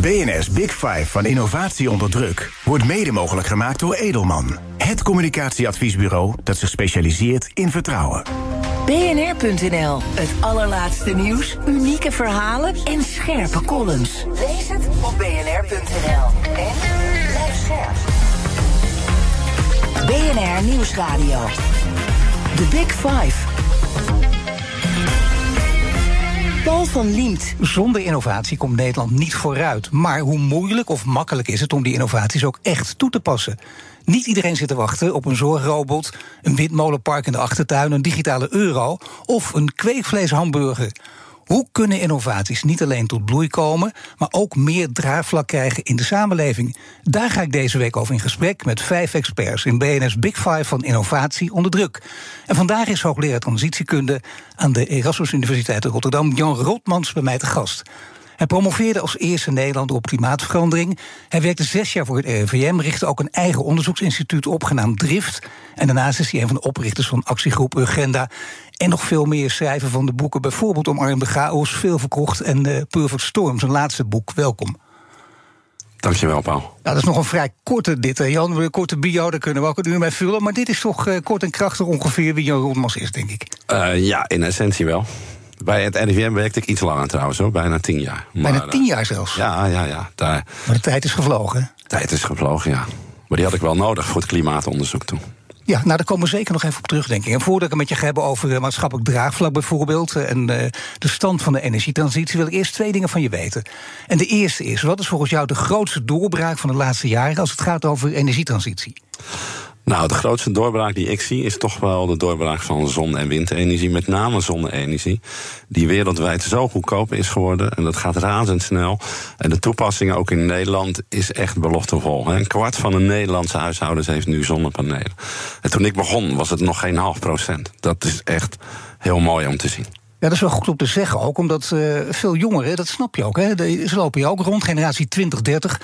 BNS Big Five van innovatie onder druk wordt mede mogelijk gemaakt door Edelman. Het communicatieadviesbureau dat zich specialiseert in vertrouwen. BNR.nl, het allerlaatste nieuws, unieke verhalen en scherpe columns. Lees het op BNR.nl. En blijf scherp. BNR Nieuwsradio. The Big Five. Van Liemt. Zonder innovatie komt Nederland niet vooruit. Maar hoe moeilijk of makkelijk is het om die innovaties ook echt toe te passen? Niet iedereen zit te wachten op een zorgrobot, een windmolenpark in de achtertuin, een digitale euro of een kweekvleeshamburger. Hoe kunnen innovaties niet alleen tot bloei komen, maar ook meer draagvlak krijgen in de samenleving? Daar ga ik deze week over in gesprek met vijf experts in BNS Big Five van Innovatie onder druk. En vandaag is hoogleraar transitiekunde aan de Erasmus Universiteit Rotterdam, Jan Rotmans, bij mij te gast. Hij promoveerde als eerste Nederlander op klimaatverandering. Hij werkte zes jaar voor het RIVM, richtte ook een eigen onderzoeksinstituut op, genaamd Drift. En daarnaast is hij een van de oprichters van actiegroep Urgenda. En nog veel meer schrijven van de boeken, bijvoorbeeld Omarm de Chaos, Veel Verkocht en uh, Perfect Storm, zijn laatste boek. Welkom. Dankjewel, Paul. Nou, dat is nog een vrij korte dit, hè, Jan. Een korte bio, daar kunnen we ook een uur mee vullen. Maar dit is toch uh, kort en krachtig ongeveer wie Jan Rondmans is, denk ik. Uh, ja, in essentie wel. Bij het RIVM werkte ik iets langer trouwens, hoor. bijna tien jaar. Maar, bijna tien jaar zelfs? Ja, ja, ja. Daar... Maar de tijd is gevlogen, De tijd is gevlogen, ja. Maar die had ik wel nodig voor het klimaatonderzoek toen. Ja, nou daar komen we zeker nog even op terug, denk ik. En voordat ik het met je ga hebben over uh, maatschappelijk draagvlak bijvoorbeeld... en uh, de stand van de energietransitie, wil ik eerst twee dingen van je weten. En de eerste is, wat is volgens jou de grootste doorbraak van de laatste jaren... als het gaat over energietransitie? Nou, de grootste doorbraak die ik zie is toch wel de doorbraak van zon- en windenergie. Met name zonne-energie. Die wereldwijd zo goedkoop is geworden. En dat gaat razendsnel. En de toepassing ook in Nederland is echt beloftevol. Een kwart van de Nederlandse huishoudens heeft nu zonnepanelen. En toen ik begon was het nog geen half procent. Dat is echt heel mooi om te zien. Ja, dat is wel goed om te zeggen ook, omdat uh, veel jongeren, dat snap je ook, hè, ze lopen hier ook rond, generatie 2030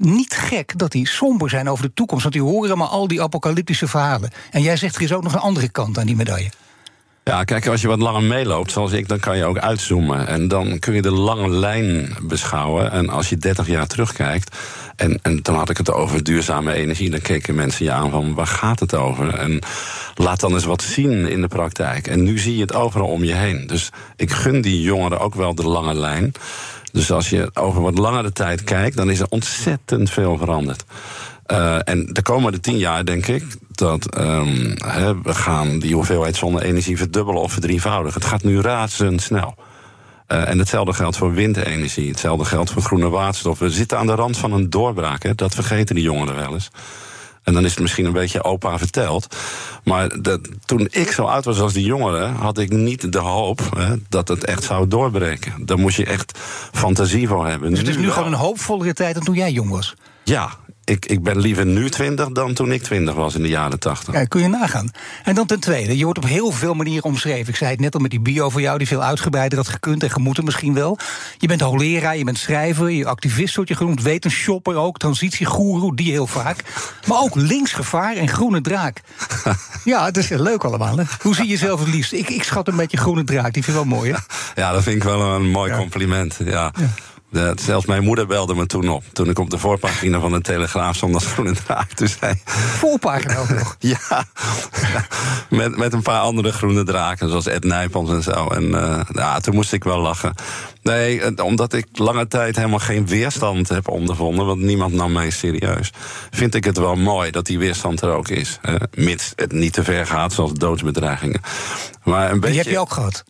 niet gek dat die somber zijn over de toekomst. Want die horen maar al die apocalyptische verhalen. En jij zegt er is ook nog een andere kant aan die medaille. Ja, kijk, als je wat langer meeloopt, zoals ik, dan kan je ook uitzoomen. En dan kun je de lange lijn beschouwen. En als je 30 jaar terugkijkt. En, en dan had ik het over duurzame energie. Dan keken mensen je aan van waar gaat het over? En laat dan eens wat zien in de praktijk. En nu zie je het overal om je heen. Dus ik gun die jongeren ook wel de lange lijn. Dus als je over wat langere tijd kijkt, dan is er ontzettend veel veranderd. Uh, en de komende tien jaar denk ik dat um, he, we gaan die hoeveelheid zonne-energie verdubbelen of verdrievoudigen. Het gaat nu razendsnel. Uh, en hetzelfde geldt voor windenergie, hetzelfde geldt voor groene waterstof. We zitten aan de rand van een doorbraak, hè? dat vergeten die jongeren wel eens. En dan is het misschien een beetje opa verteld. Maar dat, toen ik zo oud was als die jongeren, had ik niet de hoop hè, dat het echt zou doorbreken. Daar moest je echt fantasie voor hebben. Dus het is nu, nu gewoon een hoopvollere tijd dan toen jij jong was? Ja, ik, ik ben liever nu twintig dan toen ik twintig was in de jaren tachtig. Ja, kun je nagaan. En dan ten tweede, je wordt op heel veel manieren omschreven. Ik zei het net al met die bio voor jou, die veel uitgebreider had gekund en gemoeten misschien wel. Je bent hoogleraar, je bent schrijver, je activist wordt je genoemd, wetenschapper ook, transitiegoeroe, die heel vaak. Maar ook linksgevaar en groene draak. ja, het is leuk allemaal. Hè? Hoe zie je jezelf het liefst? Ik, ik schat een beetje groene draak, die vind ik wel mooi. Hè? Ja, dat vind ik wel een mooi compliment. ja. ja. De, zelfs mijn moeder belde me toen op. Toen ik op de voorpagina van de Telegraaf stond als groene draak. Toen zei, voorpagina ook nog? ja, met, met een paar andere groene draken, zoals Ed Nijpels en zo. En uh, ja, toen moest ik wel lachen. Nee, omdat ik lange tijd helemaal geen weerstand heb ondervonden... want niemand nam mij serieus... vind ik het wel mooi dat die weerstand er ook is. Uh, mits het niet te ver gaat, zoals doodsbedreigingen. Maar een beetje... Die heb je ook gehad?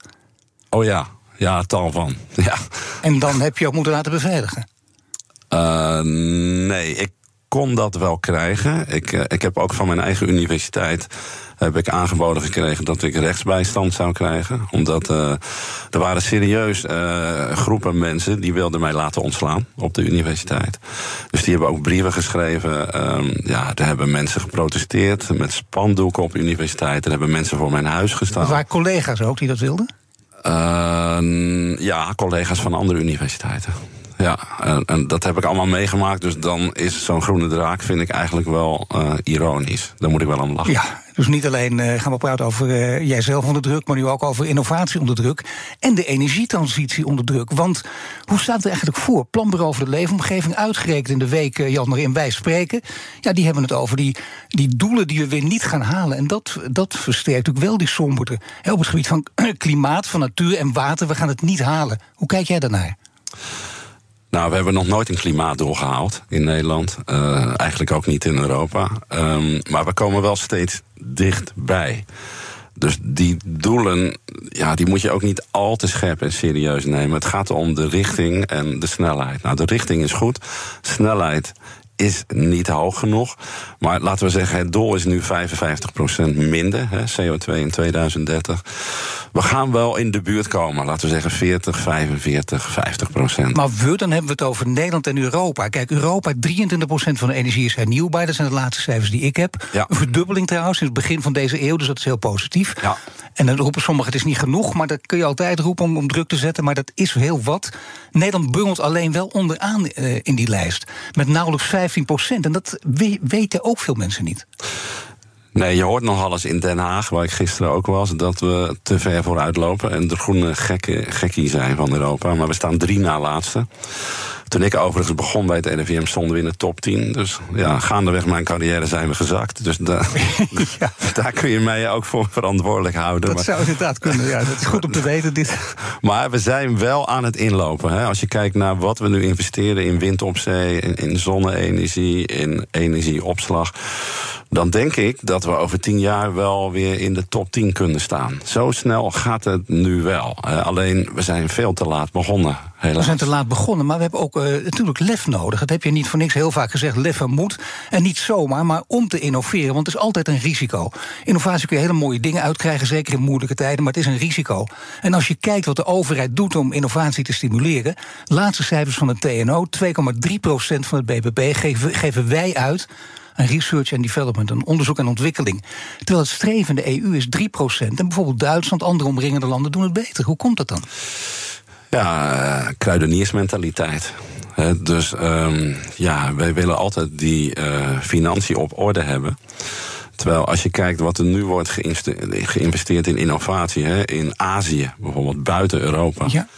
Oh ja, ja, tal van. Ja. En dan heb je ook moeten laten beveiligen? Uh, nee, ik kon dat wel krijgen. Ik, uh, ik heb ook van mijn eigen universiteit heb ik aangeboden gekregen dat ik rechtsbijstand zou krijgen. Omdat uh, er waren serieus uh, groepen mensen die wilden mij laten ontslaan op de universiteit. Dus die hebben ook brieven geschreven. Um, ja, er hebben mensen geprotesteerd met spandoeken op universiteiten. Er hebben mensen voor mijn huis gestaan. Er waren collega's ook die dat wilden? Uh, ja, collega's van andere universiteiten. Ja, en, dat heb ik allemaal meegemaakt. Dus dan is zo'n groene draak, vind ik eigenlijk wel uh, ironisch. Daar moet ik wel aan lachen. Ja, dus niet alleen uh, gaan we praten over uh, jijzelf onder druk, maar nu ook over innovatie onder druk. En de energietransitie onder druk. Want hoe staat het eigenlijk voor? Planbureau voor de leefomgeving, uitgerekend in de week, uh, Jan, waarin wij spreken. Ja, die hebben het over die, die doelen die we weer niet gaan halen. En dat, dat versterkt natuurlijk wel die somberte. Op het gebied van klimaat, van natuur en water, we gaan het niet halen. Hoe kijk jij daarnaar? Nou, we hebben nog nooit een klimaatdoel gehaald in Nederland. Uh, eigenlijk ook niet in Europa. Um, maar we komen wel steeds dichtbij. Dus die doelen, ja, die moet je ook niet al te scherp en serieus nemen. Het gaat om de richting en de snelheid. Nou, de richting is goed. Snelheid is niet hoog genoeg. Maar laten we zeggen, het doel is nu 55% minder, hè, CO2 in 2030. We gaan wel in de buurt komen, laten we zeggen 40, 45, 50 procent. Maar we, dan hebben we het over Nederland en Europa. Kijk, Europa, 23 procent van de energie is hernieuwbaar. Dat zijn de laatste cijfers die ik heb. Ja. Een verdubbeling trouwens sinds het begin van deze eeuw, dus dat is heel positief. Ja. En dan roepen sommigen, het is niet genoeg, maar dat kun je altijd roepen om, om druk te zetten. Maar dat is heel wat. Nederland bungelt alleen wel onderaan uh, in die lijst. Met nauwelijks 15 procent. En dat we, weten ook veel mensen niet. Nee, je hoort nog alles in Den Haag, waar ik gisteren ook was, dat we te ver vooruit lopen en de groene gekke, gekkie zijn van Europa. Maar we staan drie na laatste. Toen ik overigens begon bij het NVM stonden we in de top 10. Dus ja, gaandeweg mijn carrière zijn we gezakt. Dus da ja. daar kun je mij ook voor verantwoordelijk houden. Dat maar, zou inderdaad kunnen, ja. Dat is goed om te weten. Dit. Maar we zijn wel aan het inlopen. Hè. Als je kijkt naar wat we nu investeren in wind op zee, in, in zonne-energie, in energieopslag dan denk ik dat we over tien jaar wel weer in de top 10 kunnen staan. Zo snel gaat het nu wel. Uh, alleen we zijn veel te laat begonnen. We zijn te laat begonnen, maar we hebben ook uh, natuurlijk lef nodig. Dat heb je niet voor niks heel vaak gezegd. Lef en moed. En niet zomaar, maar om te innoveren. Want het is altijd een risico. Innovatie kun je hele mooie dingen uitkrijgen, zeker in moeilijke tijden, maar het is een risico. En als je kijkt wat de overheid doet om innovatie te stimuleren. Laatste cijfers van het TNO: 2,3% van het BBP geven, wij uit aan research and development, een onderzoek en ontwikkeling. Terwijl het streven de EU is 3%. En bijvoorbeeld Duitsland, andere omringende landen doen het beter. Hoe komt dat dan? Ja, uh, kruideniersmentaliteit. Dus um, ja, wij willen altijd die uh, financiën op orde hebben. Terwijl als je kijkt wat er nu wordt geïnvesteerd in innovatie, in Azië, bijvoorbeeld buiten Europa. Ja.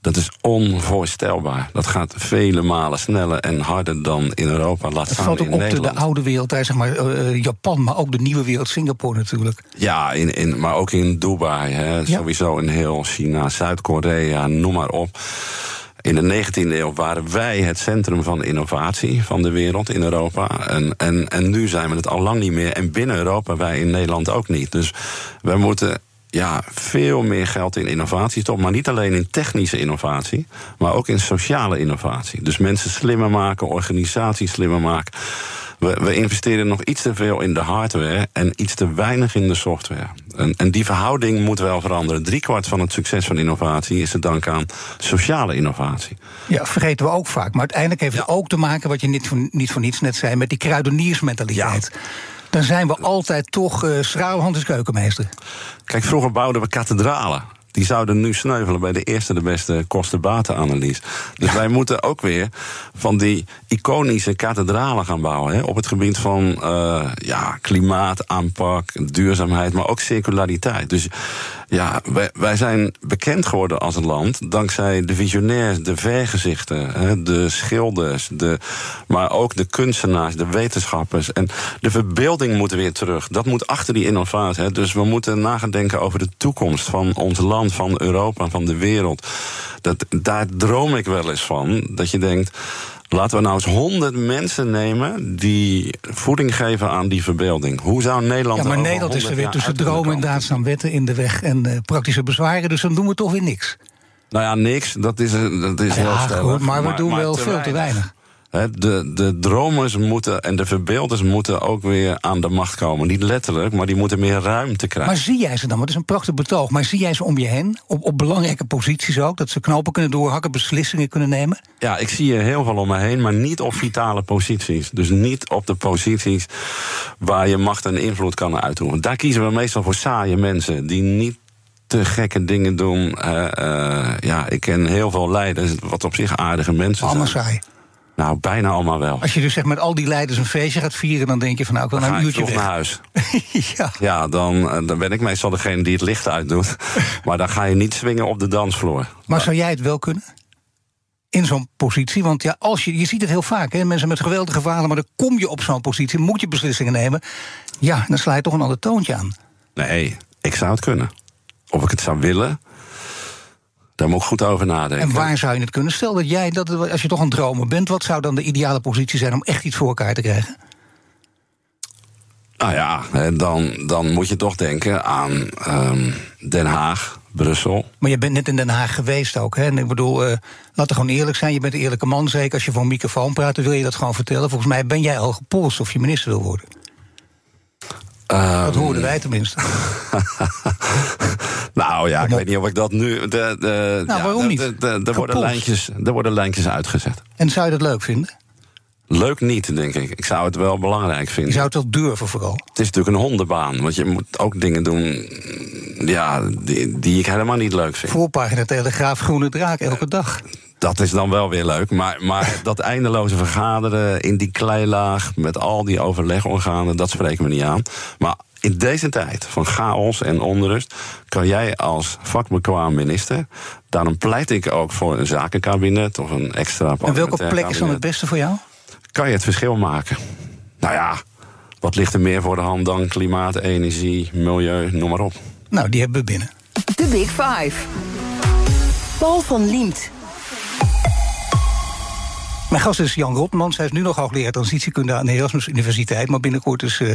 Dat is onvoorstelbaar. Dat gaat vele malen sneller en harder dan in Europa. Laat staan valt ook in op Nederland. de, de oude wereld, zeg maar uh, Japan, maar ook de nieuwe wereld, Singapore natuurlijk. Ja, in, in, maar ook in Dubai. Hè, Ja. Sowieso in heel China, Zuid-Korea, noem maar op. In de 19e eeuw waren wij het centrum van innovatie van de wereld in Europa. En, en, en nu zijn we het al lang niet meer. En binnen Europa, wij in Nederland ook niet. Dus we moeten ja, veel meer geld in innovatie stoppen. Maar niet alleen in technische innovatie, maar ook in sociale innovatie. Dus mensen slimmer maken, organisaties slimmer maken. We, we investeren nog iets te veel in de hardware en iets te weinig in de software. En, en die verhouding moet wel veranderen. Driekwart van het succes van innovatie is te danken aan sociale innovatie. Ja, vergeten we ook vaak. Maar uiteindelijk heeft het ook te maken, wat je niet voor, niet voor niets net zei, met die kruideniersmentaliteit. Dan zijn we altijd toch uh, keukenmeester. Kijk, vroeger bouwden we kathedralen. Die zouden nu sneuvelen bij de eerste de beste kosten-batenanalyse. Dus wij moeten ook weer van die iconische kathedralen gaan bouwen. Hè, op het gebied van uh, ja, klimaataanpak, duurzaamheid, maar ook circulariteit. Dus ja, wij, wij zijn bekend geworden als een land dankzij de visionairs, de vergezichten, hè, de schilders, de, maar ook de kunstenaars, de wetenschappers. En de verbeelding moet weer terug. Dat moet achter die innovatie. Hè. Dus we moeten nagedenken over de toekomst van ons land, van Europa, van de wereld. Dat, daar droom ik wel eens van. Dat je denkt. Laten we nou eens honderd mensen nemen die voeding geven aan die verbeelding. Hoe zou Nederland Ja, maar er Nederland is er 100 weer tussen dromen en daad staan wetten in de weg en uh, praktische bezwaren. Dus dan doen we toch weer niks. Nou ja, niks. Dat is, dat is heel Ja, goed, maar we doen wel veel te weinig. De, de dromers moeten en de verbeelders moeten ook weer aan de macht komen. Niet letterlijk, maar die moeten meer ruimte krijgen. Maar zie jij ze dan? Want het is een prachtig betoog. Maar zie jij ze om je heen? Op, op belangrijke posities ook? Dat ze knopen kunnen doorhakken, beslissingen kunnen nemen? Ja, ik zie er heel veel om me heen, maar niet op vitale posities. Dus niet op de posities waar je macht en invloed kan uitoefenen. Daar kiezen we meestal voor saaie mensen die niet te gekke dingen doen. Uh, ja, ik ken heel veel leiders, wat op zich aardige mensen Allemaal zijn. saai. Nou, bijna allemaal wel. Als je dus zeg met al die leiders een feestje gaat vieren, dan denk je van nou, ik wil Dan nou een uurtje weg. naar huis. ja. Ja, dan, eh, dan ben ik meestal degene die het licht uitdoet. maar dan ga je niet swingen op de dansvloer. Maar zou jij het wel kunnen? In zo'n positie? Want ja, als je, je ziet het heel vaak, hè, mensen met geweldige verhalen, maar dan kom je op zo'n positie, moet je beslissingen nemen. Ja, dan sla je toch een ander toontje aan. Nee, ik zou het kunnen. Of ik het zou willen, daar moet ik goed over nadenken. En waar zou je het kunnen? Stel dat jij, dat, als je toch een dromer bent, wat zou dan de ideale positie zijn om echt iets voor elkaar te krijgen? Nou ja, dan, dan moet je toch denken aan ehm, Den Haag, Brussel. Maar je bent net in Den Haag geweest ook. Hè? En ik bedoel, eh, laten we gewoon eerlijk zijn. Je bent een eerlijke man. Zeker als je voor een microfoon praat, dan wil je dat gewoon vertellen. Volgens mij ben jij al gepolst of je minister wil worden. Ehm, Dat hoorden wij tenminste. Nou ja, ik weet niet of ik dat nu. De, de, Nou, ja, waarom niet? Er worden, lijntjes, er worden lijntjes uitgezet. En zou je dat leuk vinden? Leuk niet, denk ik. Ik zou het wel belangrijk Je vinden. zou het wel durven vooral. Het is natuurlijk een hondenbaan. Want je moet ook dingen doen ja, die, die ik helemaal niet leuk vind. Voorpagina Telegraaf, Groene Draak, elke dag. Dat is dan wel weer leuk. Maar, maar dat eindeloze vergaderen in die kleilaag... met al die overlegorganen, dat spreekt me niet aan. Maar in deze tijd van chaos en onrust... kan jij als vakbekwaam minister... daarom pleit ik ook voor een zakenkabinet... of een extra En welke plek is dan het beste voor jou? Kan je het verschil maken? Nou ja, wat ligt er meer voor de hand dan klimaat, energie, milieu, noem maar op. Nou, die hebben we binnen. De Big Five. Paul van Liemt. Mijn gast is Jan Rotmans. Hij is nu nog hoogleraar transitiekunde aan de Erasmus Universiteit. Maar binnenkort is eh,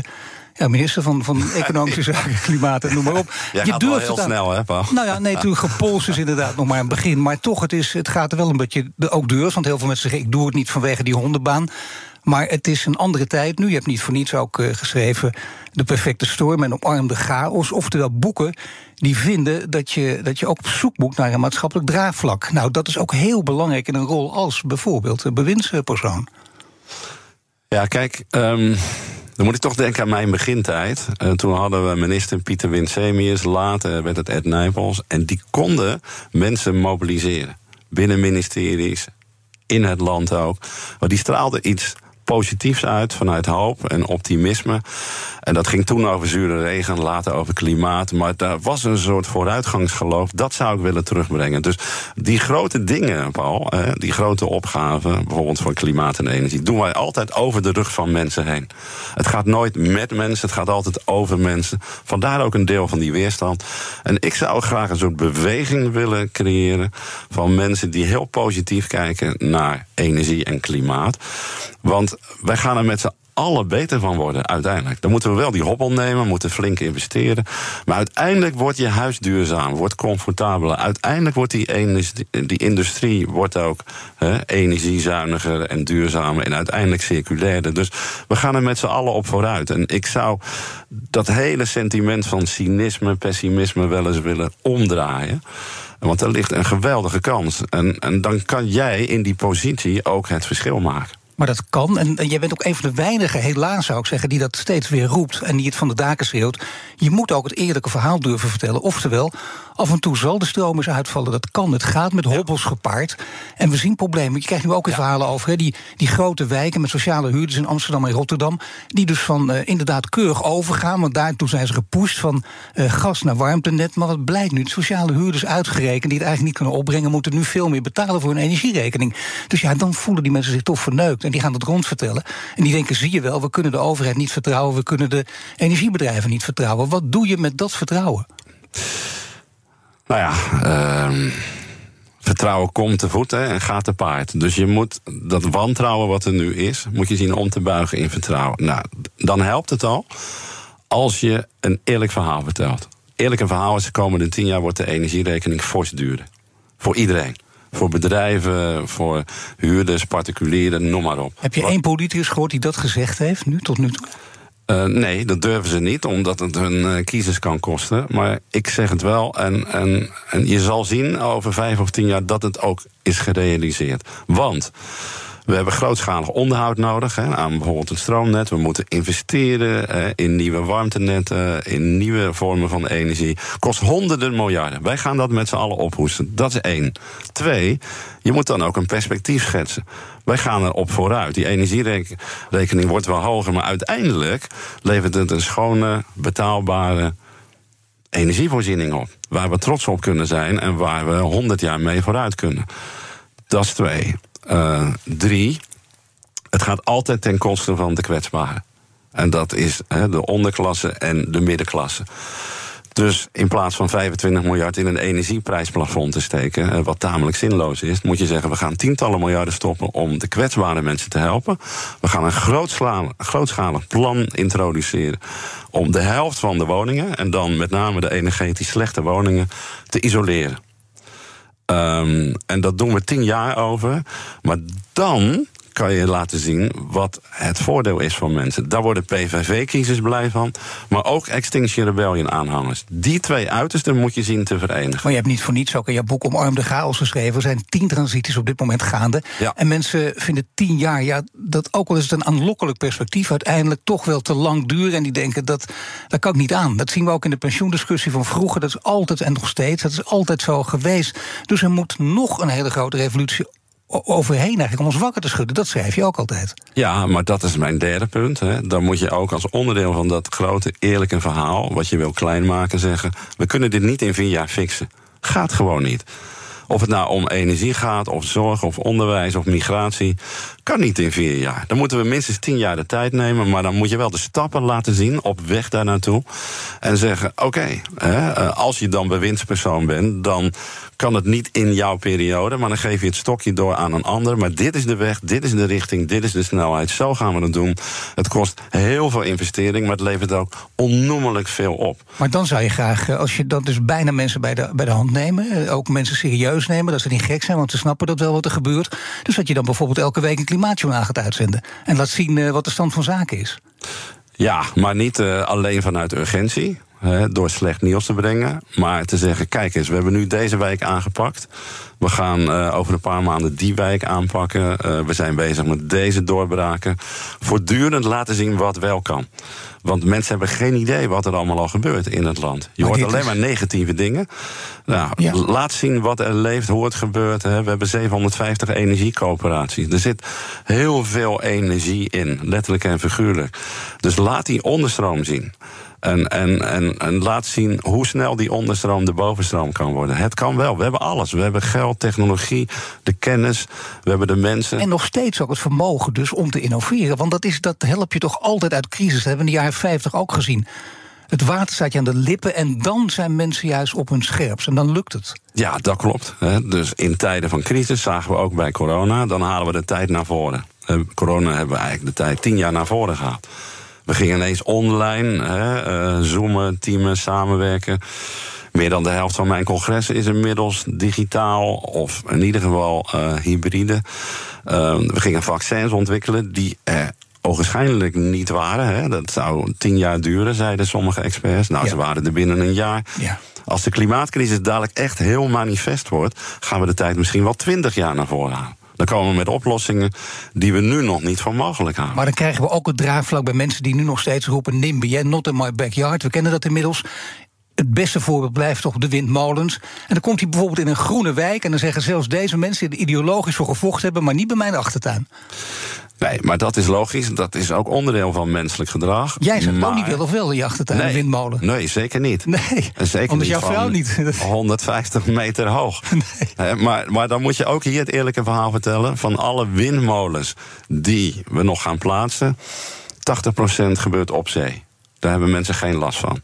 ja, minister van, van Economische Zaken, Klimaat en noem maar op. Jij gaat wel heel het snel, hè, Paul? Nou ja, nee, natuurlijk, gepolst is inderdaad nog maar een begin. Maar toch, het, is, het gaat er wel een beetje ook durft. Want heel veel mensen zeggen, ik doe het niet vanwege die hondenbaan. Maar het is een andere tijd nu. Je hebt niet voor niets ook eh, geschreven... De perfecte storm en omarmde chaos. Oftewel boeken die vinden dat je, dat je ook op zoek moet naar een maatschappelijk draagvlak. Nou, dat is ook heel belangrijk in een rol als bijvoorbeeld een bewindspersoon. Ja, kijk, ehm, dan moet ik toch denken aan mijn begintijd. Eh, toen hadden we minister Pieter Winsemius, later werd het Ed Nijpels. En die konden mensen mobiliseren. Binnen ministeries, in het land ook. Maar die straalde iets positiefs uit vanuit hoop en optimisme. En dat ging toen over zure regen, later over klimaat. Maar daar was een soort vooruitgangsgeloof. Dat zou ik willen terugbrengen. Dus die grote dingen, Paul, die grote opgaven, bijvoorbeeld voor klimaat en energie, doen wij altijd over de rug van mensen heen. Het gaat nooit met mensen, het gaat altijd over mensen. Vandaar ook een deel van die weerstand. En ik zou graag een soort beweging willen creëren van mensen die heel positief kijken naar energie en klimaat. Want wij gaan er met z'n allen beter van worden uiteindelijk. Dan moeten we wel die hobbel nemen, moeten flink investeren. Maar uiteindelijk wordt je huis duurzaam, wordt comfortabeler. Uiteindelijk wordt die, die industrie wordt ook hè, energiezuiniger en duurzamer en uiteindelijk circulairder. Dus we gaan er met z'n allen op vooruit. En ik zou dat hele sentiment van cynisme, pessimisme wel eens willen omdraaien. Want er ligt een geweldige kans. En, en dan kan jij in die positie ook het verschil maken. Maar dat kan. En, jij bent ook een van de weinigen, helaas zou ik zeggen, die dat steeds weer roept en die het van de daken schreeuwt. Je moet ook het eerlijke verhaal durven vertellen. Oftewel, af en toe zal de stroom eens uitvallen. Dat kan. Het gaat met hobbels gepaard. En we zien problemen. Je krijgt nu ook weer verhalen over hè, die, die grote wijken met sociale huurders in Amsterdam en Rotterdam. Die dus van eh, inderdaad keurig overgaan. Want daartoe zijn ze gepusht van eh, gas naar warmtenet. Maar wat blijkt nu? De sociale huurders uitgerekend die het eigenlijk niet kunnen opbrengen, moeten nu veel meer betalen voor hun energierekening. Dus ja, dan voelen die mensen zich toch verneukt. En die gaan het rond vertellen. En die denken: zie je wel, we kunnen de overheid niet vertrouwen. We kunnen de energiebedrijven niet vertrouwen. Wat doe je met dat vertrouwen? Nou ja, ehm, vertrouwen komt te voet hè, en gaat te paard. Dus je moet dat wantrouwen wat er nu is, moet je zien om te buigen in vertrouwen. Nou, dan helpt het al als je een eerlijk verhaal vertelt. Eerlijk een verhaal is de komende tien jaar wordt de energierekening fors duurder. Voor iedereen. voor bedrijven, voor huurders, particulieren, noem maar op. Heb je één politicus gehoord die dat gezegd heeft, nu tot nu toe? Uh, nee, dat durven ze niet, omdat het hun uh, kiezers kan kosten. Maar ik zeg het wel, en, en, en je zal zien over vijf of tien jaar dat het ook is gerealiseerd. Want we hebben grootschalig onderhoud nodig hè, aan bijvoorbeeld het stroomnet. We moeten investeren in nieuwe warmtenetten, in nieuwe vormen van energie. Kost honderden miljarden. Wij gaan dat met z'n allen ophoesten. Dat is één. Twee, je moet dan ook een perspectief schetsen. Wij gaan erop vooruit. Die energierekening wordt wel hoger, maar uiteindelijk levert het een schone, betaalbare energievoorziening op. Waar we trots op kunnen zijn en waar we honderd jaar mee vooruit kunnen. Dat is twee. Uh, drie, het gaat altijd ten koste van de kwetsbaren. En dat is de onderklasse en de middenklasse. Dus in plaats van 25 miljard in een energieprijsplafond te steken, eh, wat tamelijk zinloos is, moet je zeggen: we gaan tientallen miljarden stoppen om de kwetsbare mensen te helpen. We gaan een grootschalig plan introduceren om de helft van de woningen, en dan met name de energetisch slechte woningen, te isoleren. Um, en dat doen we tien jaar over. Maar dan kan je laten zien wat het voordeel is van mensen. Daar worden PVV-kiezers blij van, maar ook Extinction Rebellion-aanhangers. Die twee uitersten moet je zien te verenigen. Maar je hebt niet voor niets ook in je boek Omarm de Chaos geschreven. Er zijn tien transities op dit moment gaande. Ja. En mensen vinden tien jaar, ja, dat ook al is het een aanlokkelijk perspectief, uiteindelijk toch wel te lang duren. En die denken, dat, dat kan ik niet aan. Dat zien we ook in de pensioendiscussie van vroeger. Dat is altijd en nog steeds, dat is altijd zo geweest. Dus er moet nog een hele grote revolutie overheen eigenlijk om ons wakker te schudden. Dat schrijf je ook altijd. Ja, maar dat is mijn derde punt. Hè. Dan moet je ook als onderdeel van dat grote eerlijke verhaal... wat je wil klein maken, zeggen... we kunnen dit niet in vier jaar fixen. Gaat gewoon niet. Of het nou om energie gaat, of zorg, of onderwijs, of migratie. Kan niet in vier jaar. Dan moeten we minstens tien jaar de tijd nemen. Maar dan moet je wel de stappen laten zien op weg daar naartoe. En zeggen: oké, eh, als je dan bewindspersoon bent, dan kan het niet in jouw periode. Maar dan geef je het stokje door aan een ander. Maar dit is de weg, dit is de richting, dit is de snelheid. Zo gaan we het doen. Het kost heel veel investering, maar het levert ook onnoemelijk veel op. Maar dan zou je graag, eh, als je dat dus bijna mensen bij de, bij de hand nemen, eh, ook mensen serieus dat ze niet gek zijn, want ze snappen dat wel wat er gebeurt. Dus dat je dan bijvoorbeeld elke week een klimaatjournaal gaat uitzenden. En laat zien uh, wat de stand van zaken is. Ja, maar niet uh, alleen vanuit urgentie. Hè, door slecht nieuws te brengen. Maar te zeggen: kijk eens, we hebben nu deze wijk aangepakt. We gaan uh, over een paar maanden die wijk aanpakken. Uh, we zijn bezig met deze doorbraken. Voortdurend laten zien wat wel kan. Want mensen hebben geen idee wat er allemaal al gebeurt in het land. Je maar hoort alleen is... maar negatieve dingen. Nou, ja. Laat zien wat er leeft, hoe het gebeurt. Hè. We hebben 750 energiecoöperaties. Er zit heel veel energie in, letterlijk en figuurlijk. Dus laat die onderstroom zien. En, en, en, en, laat zien hoe snel die onderstroom de bovenstroom kan worden. Het kan wel. We hebben alles. We hebben geld, technologie, de kennis. We hebben de mensen. En nog steeds ook het vermogen dus om te innoveren. Want dat, is, dat help je toch altijd uit crisis. Dat hebben we in de jaren 50 ook gezien. Het water staat je aan de lippen en dan zijn mensen juist op hun scherpst. En dan lukt het. Ja, dat klopt. Dus in tijden van crisis zagen we ook bij corona. Dan halen we de tijd naar voren. Corona hebben we eigenlijk de tijd tien jaar naar voren gehaald. We gingen ineens online, hè, uh, zoomen, teamen, samenwerken. Meer dan de helft van mijn congressen is inmiddels digitaal of in ieder geval uh, hybride. Uh, we gingen vaccins ontwikkelen die er ogenschijnlijk niet waren. Hè. Dat zou tien jaar duren, zeiden sommige experts. Nou, ja. ze waren er binnen een jaar. Ja. Als de klimaatcrisis dadelijk echt heel manifest wordt, gaan we de tijd misschien wel twintig jaar naar voren halen. Dan komen we met oplossingen die we nu nog niet voor mogelijk houden. Maar dan krijgen we ook het draagvlak bij mensen die nu nog steeds roepen: NIMBY, not in my backyard. We kennen dat inmiddels. Het beste voorbeeld blijft toch de windmolens. En dan komt hij bijvoorbeeld in een groene wijk. En dan zeggen zelfs deze mensen die ideologisch voor gevochten hebben, maar niet bij mijn achtertuin. Nee, maar dat is logisch. Dat is ook onderdeel van menselijk gedrag. Jij zou maar... ook niet willen of je achtertuin nee, een windmolen? Nee, zeker niet. Nee, zeker omdat niet jouw vrouw niet. 150 meter hoog. Nee. Maar, maar dan moet je ook hier het eerlijke verhaal vertellen... van alle windmolens die we nog gaan plaatsen... 80% gebeurt op zee. Daar hebben mensen geen last van.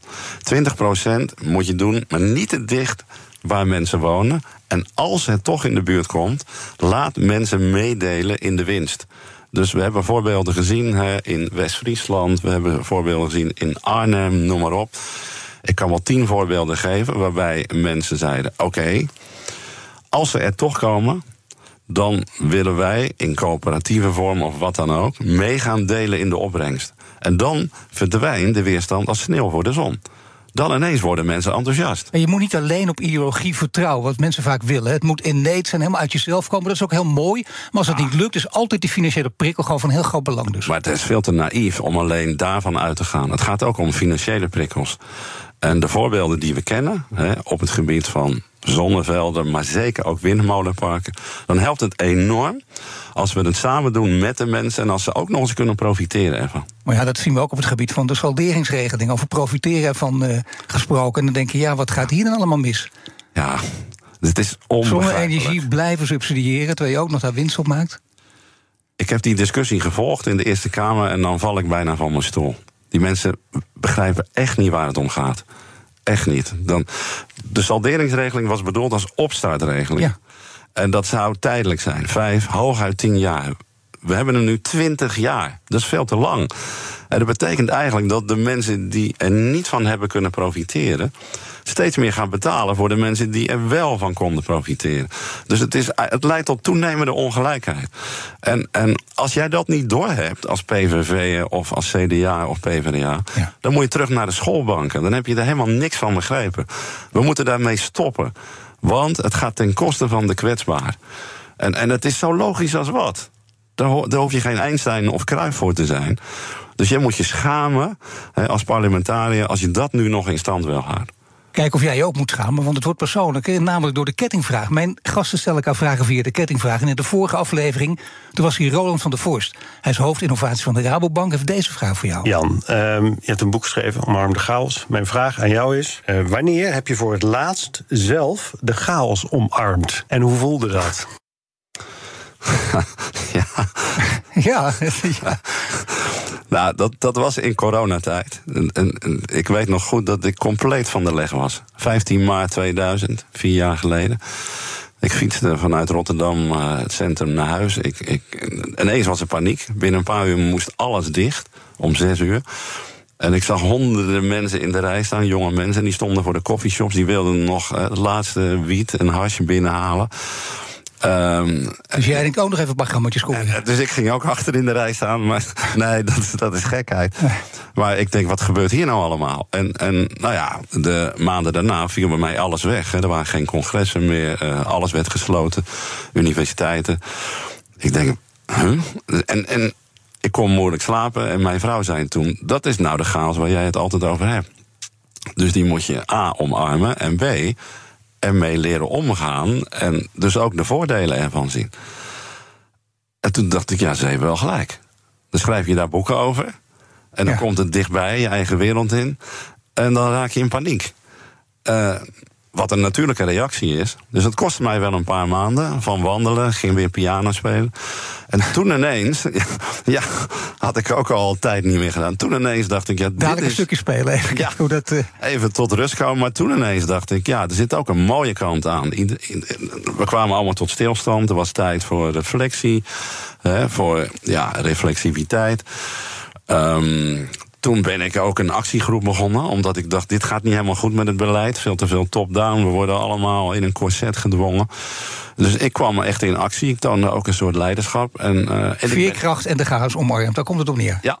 20% moet je doen, maar niet te dicht waar mensen wonen. En als het toch in de buurt komt, laat mensen meedelen in de winst. Dus we hebben voorbeelden gezien hè, in West-Friesland, we hebben voorbeelden gezien in Arnhem, noem maar op. Ik kan wel tien voorbeelden geven waarbij mensen zeiden: Oké, als ze er toch komen, dan willen wij in coöperatieve vorm of wat dan ook mee gaan delen in de opbrengst. En dan verdwijnt de weerstand als sneeuw voor de zon. Dan ineens worden mensen enthousiast. En je moet niet alleen op ideologie vertrouwen, wat mensen vaak willen. Het moet inneet zijn, helemaal uit jezelf komen. Dat is ook heel mooi. Maar als dat niet lukt, is altijd die financiële prikkel gewoon van heel groot belang. Dus. Maar het is veel te naïef om alleen daarvan uit te gaan. Het gaat ook om financiële prikkels. En de voorbeelden die we kennen hè, op het gebied van zonnevelden, maar zeker ook windmolenparken, dan helpt het enorm als we het samen doen met de mensen en als ze ook nog eens kunnen profiteren ervan. Maar ja, dat zien we ook op het gebied van de salderingsregeling. Over profiteren ervan uh, gesproken. En dan denk je, ja, wat gaat hier dan allemaal mis? Ja, het is onbegrijpelijk. Zonne-energie blijven subsidiëren terwijl je ook nog daar winst op maakt? Ik heb die discussie gevolgd in de Eerste Kamer en dan val ik bijna van mijn stoel. Die mensen begrijpen echt niet waar het om gaat. Echt niet. Dan, de salderingsregeling was bedoeld als opstartregeling. Ja. En dat zou tijdelijk zijn. Vijf, hooguit tien jaar. We hebben hem nu twintig jaar. Dat is veel te lang. En dat betekent eigenlijk dat de mensen die er niet van hebben kunnen profiteren steeds meer gaan betalen voor de mensen die er wel van konden profiteren. Dus het, is, het leidt tot toenemende ongelijkheid. En, en als jij dat niet doorhebt als PVV of als CDA of PvdA, dan moet je terug naar de schoolbanken. Dan heb je er helemaal niks van begrepen. We moeten daarmee stoppen. Want het gaat ten koste van de kwetsbaar. En, en het is zo logisch als wat. Daar, daar hoef je geen Einstein of Kruif voor te zijn. Dus jij moet je schamen als parlementariër als je dat nu nog in stand wil houden. Kijk of jij je ook moet schamen, want het wordt persoonlijk. Namelijk door de kettingvraag. Mijn gasten stellen elkaar vragen via de kettingvraag. En in de vorige aflevering toen was hier Roland van der Vorst. Hij is hoofdinnovatie van de Rabobank. Heeft deze vraag voor jou. Jan, um, je hebt een boek geschreven, Omarm de Chaos. Mijn vraag aan jou is: uh, wanneer heb je voor het laatst zelf de chaos omarmd? En hoe voelde dat? ja. ja. ja. Nou, dat, dat was in coronatijd. Ik weet nog goed dat ik compleet van de leg was. 15 maart 2000, vier jaar geleden. Ik fietste vanuit Rotterdam uh, het centrum naar huis. Ik, ik, ineens was er paniek. Binnen een paar uur moest alles dicht. Om zes uur. En ik zag honderden mensen in de rij staan, jonge mensen. Die stonden voor de coffeeshops. Die wilden nog uh, het laatste wiet en hasje binnenhalen. Um, dus jij denkt ook nog even programma's komen. Dus ik ging ook achter in de rij staan. Maar nee, dat, dat is gekheid. Maar ik denk, wat gebeurt hier nou allemaal? En, en nou ja, de maanden daarna viel bij mij alles weg. Hè. Er waren geen congressen meer. Uh, alles werd gesloten. Universiteiten. Ik denk, huh? En, en ik kon moeilijk slapen. En mijn vrouw zei toen, dat is nou de chaos waar jij het altijd over hebt. Dus die moet je A, omarmen. En B, ermee leren omgaan en dus ook de voordelen ervan zien. En toen dacht ik, ja, ze hebben wel gelijk. Dan schrijf je daar boeken over. En dan komt het dichtbij, je eigen wereld in. En dan raak je in paniek. Uh, wat een natuurlijke reactie is. Dus het kostte mij wel een paar maanden van wandelen, ging weer piano spelen. En toen ineens, ja, had ik ook al tijd niet meer gedaan. Toen ineens dacht ik, ja, dit Dadelijk een stukje spelen, even ja, hoe dat... Uh... Even tot rust komen, maar toen ineens dacht ik, ja, er zit ook een mooie kant aan. We kwamen allemaal tot stilstand, er was tijd voor reflectie, hè, voor ja, reflexiviteit. Um, toen ben ik ook een actiegroep begonnen, omdat ik dacht: dit gaat niet helemaal goed met het beleid. Veel te veel top-down. We worden allemaal in een corset gedwongen. Dus ik kwam echt in actie. Ik toonde ook een soort leiderschap. En, uh, en Veerkracht en de chaos omarmd, daar komt het op neer. Ja,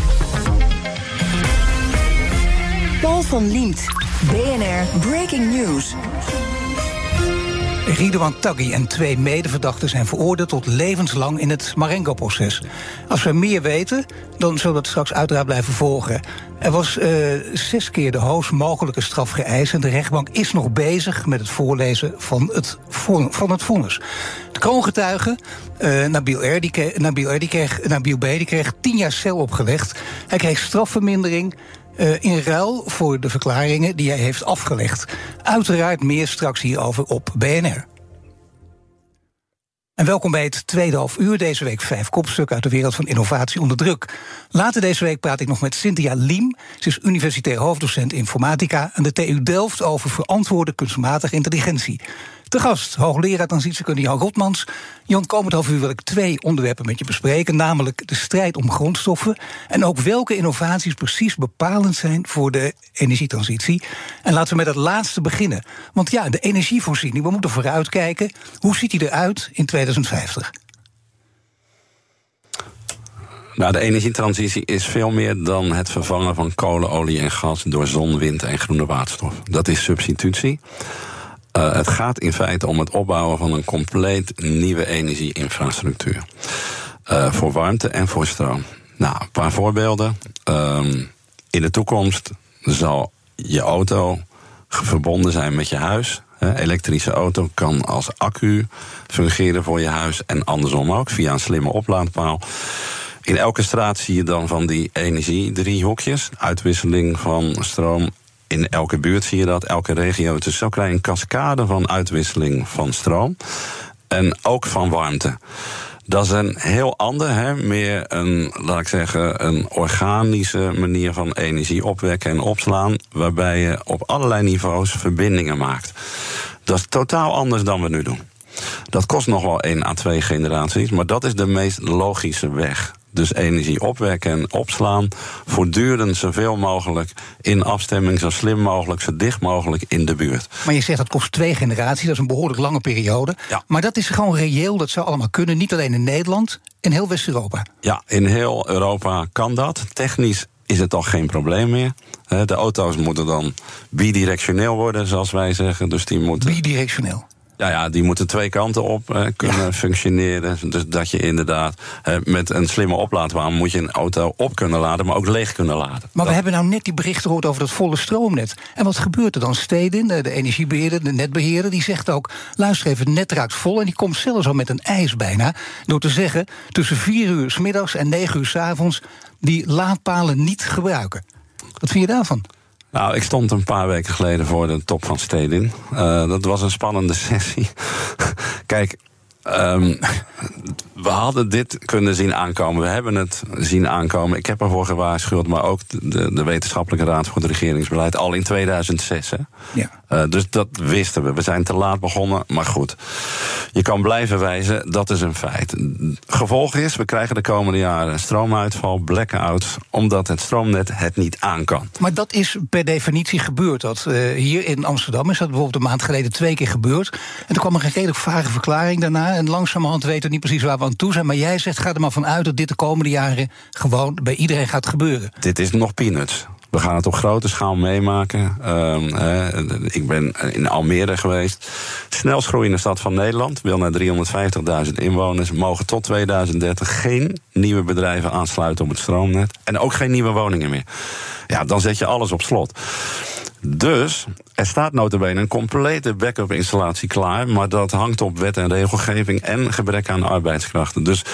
Paul van Liemt. BNR Breaking News. Ridouan Taghi en twee medeverdachten zijn veroordeeld tot levenslang in het Marengo-proces. Als we meer weten, dan zullen we dat straks uiteraard blijven volgen. Er was uh, zes keer de hoogst mogelijke straf geëist en de rechtbank is nog bezig met het voorlezen van het, van het vonnis. De kroongetuige, uh, Nabil, B, kreeg tien jaar cel opgelegd. Hij kreeg strafvermindering uh, in ruil voor de verklaringen die hij heeft afgelegd. Uiteraard meer straks hierover op BNR. En welkom bij het tweede half uur. Deze week vijf kopstukken uit de wereld van innovatie onder druk. Later deze week praat ik nog met Cynthia Liem. Ze is universitair hoofddocent informatica aan de TU Delft over verantwoorde kunstmatige intelligentie. Te gast, hoogleraar transitiekunde Jan Rotmans. Jan, komend half uur wil ik twee onderwerpen met je bespreken. Namelijk de strijd om grondstoffen. En ook welke innovaties precies bepalend zijn voor de energietransitie. En laten we met het laatste beginnen. Want ja, de energievoorziening, we moeten vooruitkijken. Hoe ziet die eruit in 2050? Nou, de energietransitie is veel meer dan het vervangen van kolen, olie en gas door zon, wind en groene waterstof. Dat is substitutie. Uh, het gaat in feite om het opbouwen van een compleet nieuwe energieinfrastructuur. Uh, voor warmte en voor stroom. Nou, een paar voorbeelden. Um, in de toekomst zal je auto verbonden zijn met je huis. Elektrische auto kan als accu fungeren voor je huis en andersom ook via een slimme oplaadpaal. In elke straat zie je dan van die energiedriehoekjes, uitwisseling van stroom in elke buurt zie je dat, elke regio. Dus zo krijg je cascade van uitwisseling van stroom. En ook van warmte. Dat is een heel ander, hè, meer een, laat ik zeggen, een organische manier van energie opwekken en opslaan. Waarbij je op allerlei niveaus verbindingen maakt. Dat is totaal anders dan we nu doen. Dat kost nog wel één à twee generaties, maar dat is de meest logische weg. Dus energie opwekken en opslaan. Voortdurend zoveel mogelijk in afstemming, zo slim mogelijk, zo dicht mogelijk in de buurt. Maar je zegt dat kost twee generaties, dat is een behoorlijk lange periode. Ja. Maar dat is gewoon reëel, dat zou allemaal kunnen. Niet alleen in Nederland, in heel West-Europa. Ja, in heel Europa kan dat. Technisch is het al geen probleem meer. De auto's moeten dan bidirectioneel worden, zoals wij zeggen. Dus die moeten. Bidirectioneel. Ja, ja, die moeten twee kanten op uh, kunnen functioneren. Dus dat je inderdaad uh, met een slimme oplaadbaan moet je een auto op kunnen laden, maar ook leeg kunnen laden. Maar we hebben nou net die berichten gehoord over dat volle stroomnet. En wat gebeurt er dan? Stedin, de, de energiebeheerder, de netbeheerder, die zegt ook: luister even, het net raakt vol. En die komt zelfs al met een ijs bijna. Door te zeggen: tussen vier uur s middags en negen uur s avonds die laadpalen niet gebruiken. Wat vind je daarvan? Nou, ik stond een paar weken geleden voor de top van Stedin. Uh, dat was een spannende sessie. Kijk, um, we hadden dit kunnen zien aankomen. We hebben het zien aankomen. Ik heb ervoor gewaarschuwd, maar ook de, de Wetenschappelijke Raad voor het Regeringsbeleid al in 2006. Hè? Ja. Uh, dus dat wisten we. We zijn te laat begonnen, maar goed. Je kan blijven wijzen, dat is een feit. Gevolg is, we krijgen de komende jaren stroomuitval, blackouts, omdat het stroomnet het niet aan kan. Maar dat is per definitie gebeurd. Dat, uh, hier in Amsterdam is dat bijvoorbeeld een maand geleden twee keer gebeurd. En toen kwam er een redelijk vage verklaring daarna. En langzamerhand weten we niet precies waar we aan toe zijn. Maar jij zegt, ga er maar vanuit dat dit de komende jaren gewoon bij iedereen gaat gebeuren. Dit is nog peanuts. We gaan het op grote schaal meemaken. Um, ik ben in Almere geweest. Snelst groeiende stad van Nederland. Wil naar 350.000 inwoners. Mogen tot 2030 geen nieuwe bedrijven aansluiten op het stroomnet. En ook geen nieuwe woningen meer. Ja, dan zet je alles op slot. Dus er staat notabene een complete backup installatie klaar. Maar dat hangt op wet en regelgeving en gebrek aan arbeidskrachten. Dus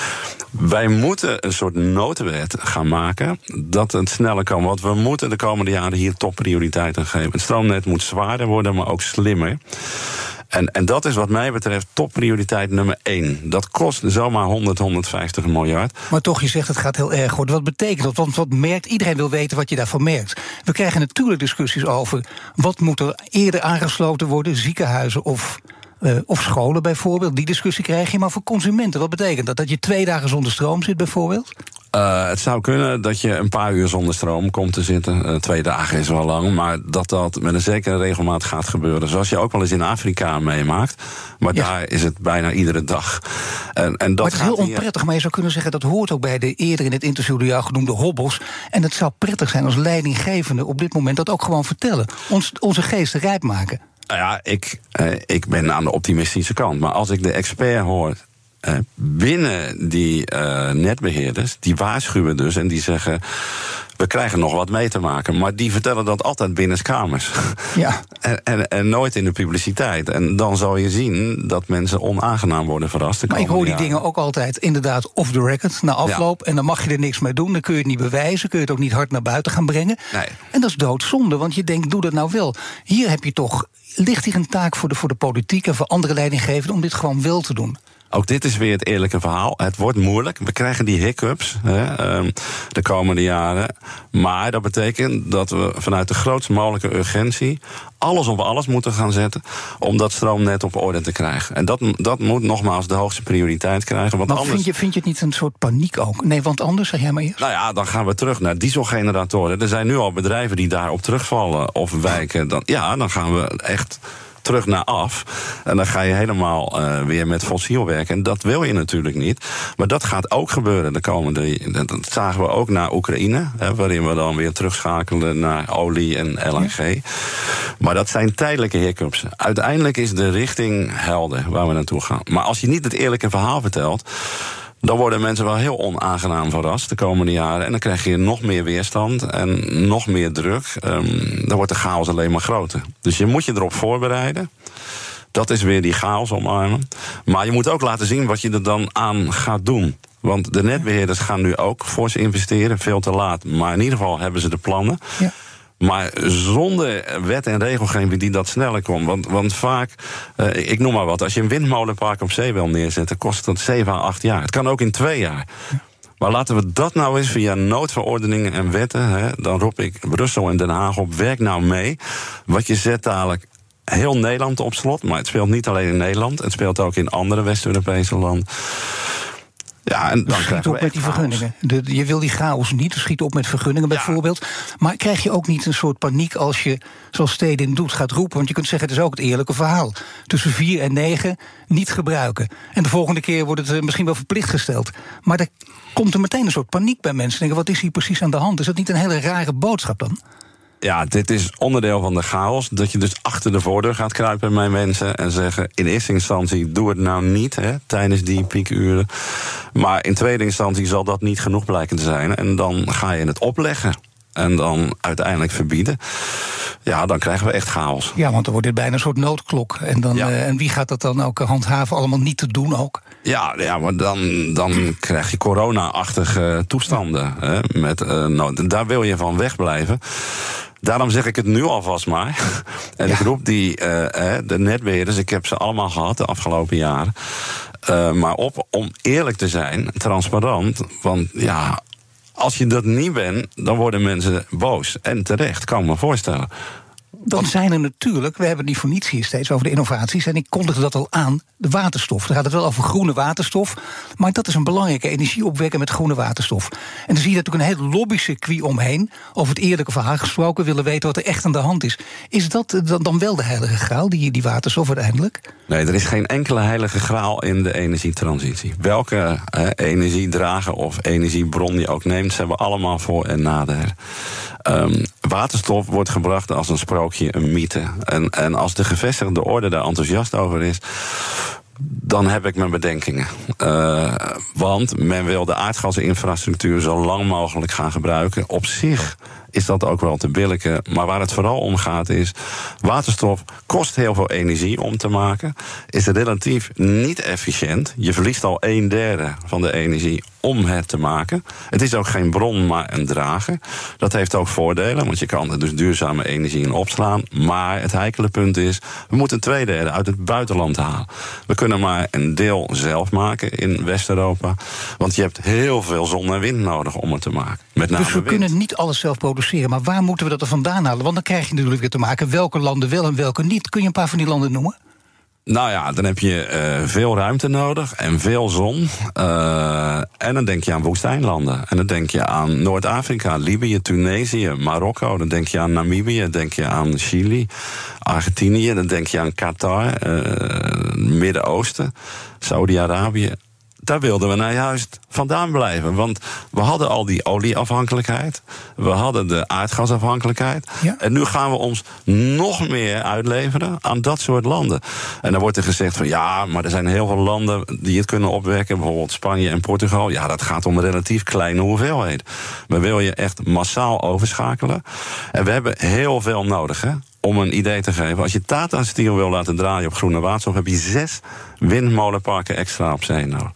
wij moeten een soort noodwet gaan maken dat het sneller kan. Want we moeten de komende jaren hier topprioriteit aan geven. Het stroomnet moet zwaarder worden, maar ook slimmer. En, en dat is wat mij betreft topprioriteit nummer één. Dat kost zomaar 100, 150 miljard. Maar toch, je zegt het gaat heel erg worden. Wat betekent dat? Want wat merkt, iedereen wil weten wat je daarvan merkt. We krijgen natuurlijk discussies over wat moet er eerder aangesloten worden, ziekenhuizen of uh, of scholen bijvoorbeeld. Die discussie krijg je. Maar voor consumenten, wat betekent dat? Dat je twee dagen zonder stroom zit bijvoorbeeld? Uh, het zou kunnen dat je een paar uur zonder stroom komt te zitten. Uh, twee dagen is wel lang, maar dat dat met een zekere regelmaat gaat gebeuren. Zoals je ook wel eens in Afrika meemaakt. Maar ja. daar is het bijna iedere dag. En, en dat maar het is heel onprettig, maar je zou kunnen zeggen... dat hoort ook bij de eerder in het interview door jou genoemde hobbels. En het zou prettig zijn als leidinggevende op dit moment dat ook gewoon vertellen. Ons, onze geesten rijp maken. Nou ja, ik, eh, ik ben aan de optimistische kant. Maar als ik de expert hoor binnen die uh, netbeheerders, die waarschuwen dus en die zeggen. We krijgen nog wat mee te maken. Maar die vertellen dat altijd binnen kamers. Ja. en, en, en, nooit in de publiciteit. En dan zal je zien dat mensen onaangenaam worden verrast. Maar ik hoor die dingen ook altijd inderdaad off the record, na afloop. Ja. En dan mag je er niks mee doen. Dan kun je het niet bewijzen. Kun je het ook niet hard naar buiten gaan brengen. Nee. En dat is doodzonde, want je denkt, doe dat nou wel. Hier heb je toch ligt hier een taak voor de, voor de politiek en voor andere leidinggevenden om dit gewoon wel te doen? Ook dit is weer het eerlijke verhaal. Het wordt moeilijk. We krijgen die hiccups hè, ehm, de komende jaren. Maar dat betekent dat we vanuit de grootst mogelijke urgentie alles op alles moeten gaan zetten om dat stroomnet op orde te krijgen. En dat, dat moet nogmaals de hoogste prioriteit krijgen. Want Maar anders, vind, je, vind je het niet een soort paniek ook? Nee, want anders, zeg jij maar eerst. nou ja, dan gaan we terug naar dieselgeneratoren. Er zijn nu al bedrijven die daarop terugvallen of wijken. Dan, ja, dan gaan we echt terug naar af. En dan ga je helemaal eh, weer met fossiel werken. En dat wil je natuurlijk niet. Maar dat gaat ook gebeuren de komende... Dat zagen we ook naar Oekraïne. Hè, waarin we dan weer terugschakelen naar olie en LNG. Maar dat zijn tijdelijke hiccups. Uiteindelijk is de richting helder waar we naartoe gaan. Maar als je niet het eerlijke verhaal vertelt dan worden mensen wel heel onaangenaam verrast de komende jaren. En dan krijg je nog meer weerstand en nog meer druk. Ehm, dan wordt de chaos alleen maar groter. Dus je moet je erop voorbereiden. Dat is weer die chaos omarmen. Maar je moet ook laten zien wat je er dan aan gaat doen. Want de netbeheerders gaan nu ook fors investeren, veel te laat. Maar in ieder geval hebben ze de plannen. Ja. Maar zonder wet en regelgeving die dat sneller komt. Want, want vaak, eh, ik noem maar wat, als je een windmolenpark op zee wil neerzetten, kost dat 7 à 8 jaar. Het kan ook in twee jaar. Maar laten we dat nou eens via noodverordeningen en wetten. Hè, dan roep ik Brussel en Den Haag op, werk nou mee. Wat je zet dadelijk heel Nederland op slot. Maar het speelt niet alleen in Nederland, het speelt ook in andere West-Europese landen. Ja, en dan Schiet krijgen we op met die chaos. vergunningen. De, je wil die chaos niet, dus schiet op met vergunningen bijvoorbeeld. Maar krijg je ook niet een soort paniek als je, zoals Stedin doet, gaat roepen? Want je kunt zeggen, het is ook het eerlijke verhaal. Tussen vier en negen niet gebruiken. En de volgende keer wordt het eh, misschien wel verplicht gesteld. Maar er komt er meteen een soort paniek bij mensen. Denken, wat is hier precies aan de hand? Is dat niet een hele rare boodschap dan? Ja, dit is onderdeel van de chaos. Dat je dus achter de voordeur gaat kruipen met mensen en zeggen: in eerste instantie doe het nou niet hè, tijdens die piekuren. Maar in tweede instantie zal dat niet genoeg blijken te zijn. En dan ga je het opleggen. En dan uiteindelijk verbieden. Ja, dan krijgen we echt chaos. Ja, want dan wordt dit bijna een soort noodklok. En, dan, Ja. eh, en wie gaat dat dan ook handhaven? Allemaal niet te doen ook. Ja, ja maar dan, dan krijg je corona-achtige toestanden. Hè, met, eh, nou, daar wil je van wegblijven. Daarom zeg ik het nu alvast maar. En ik roep die, eh, de netbeheerders, ik heb ze allemaal gehad de afgelopen jaren. maar op om eerlijk te zijn, transparant. Want ja, als je dat niet bent, dan worden mensen boos. En terecht, kan ik me voorstellen. Dan zijn er natuurlijk, we hebben die voor niets hier steeds over de innovaties. En ik kondigde dat al aan, de waterstof. Dan gaat het wel over groene waterstof. Maar dat is een belangrijke energie opwekken met groene waterstof. En dan zie je natuurlijk een heel lobbycircuit omheen. Over het eerlijke verhaal gesproken, willen weten wat er echt aan de hand is. Is dat dan, dan wel de heilige graal, die, die waterstof uiteindelijk? Nee, er is geen enkele heilige graal in de energietransitie. Welke eh, energiedrager of energiebron je ook neemt, ze hebben allemaal voor- en nadelen. Ehm, waterstof wordt gebracht als een sprookje, een mythe. En, en als de gevestigde orde daar enthousiast over is, dan heb ik mijn bedenkingen. Eh, want men wil de aardgasinfrastructuur zo lang mogelijk gaan gebruiken. Op zich is dat ook wel te billijken. Maar waar het vooral om gaat is... waterstof kost heel veel energie om te maken. Is relatief niet efficiënt. Je verliest al een derde van de energie om het te maken. Het is ook geen bron, maar een drager. Dat heeft ook voordelen, want je kan er dus duurzame energie in opslaan. Maar het heikele punt is... we moeten twee derde uit het buitenland halen. We kunnen maar een deel zelf maken in West-Europa. Want je hebt heel veel zon en wind nodig om het te maken. Met name Dus we wind. kunnen niet alles zelf produceren. Maar waar moeten we dat er vandaan halen? Want dan krijg je natuurlijk weer te maken welke landen wel en welke niet. Kun je een paar van die landen noemen? Nou ja, dan heb je eh, veel ruimte nodig en veel zon. Eh, en dan denk je aan woestijnlanden. En dan denk je aan Noord-Afrika, Libië, Tunesië, Marokko. Dan denk je aan Namibië, dan denk je aan Chili, Argentinië. Dan denk je aan Qatar, eh, Midden-Oosten, Saudi-Arabië. Daar wilden we nou juist vandaan blijven. Want we hadden al die olieafhankelijkheid. We hadden de aardgasafhankelijkheid. Ja. En nu gaan we ons nog meer uitleveren aan dat soort landen. En dan wordt er gezegd van ja, maar er zijn heel veel landen die het kunnen opwekken. Bijvoorbeeld Spanje en Portugal. Ja, dat gaat om een relatief kleine hoeveelheid. Maar wil je echt massaal overschakelen? En we hebben heel veel nodig, hè? Om een idee te geven. Als je Tata Steel wil laten draaien op groene waterstof, heb je zes windmolenparken extra op zee nodig.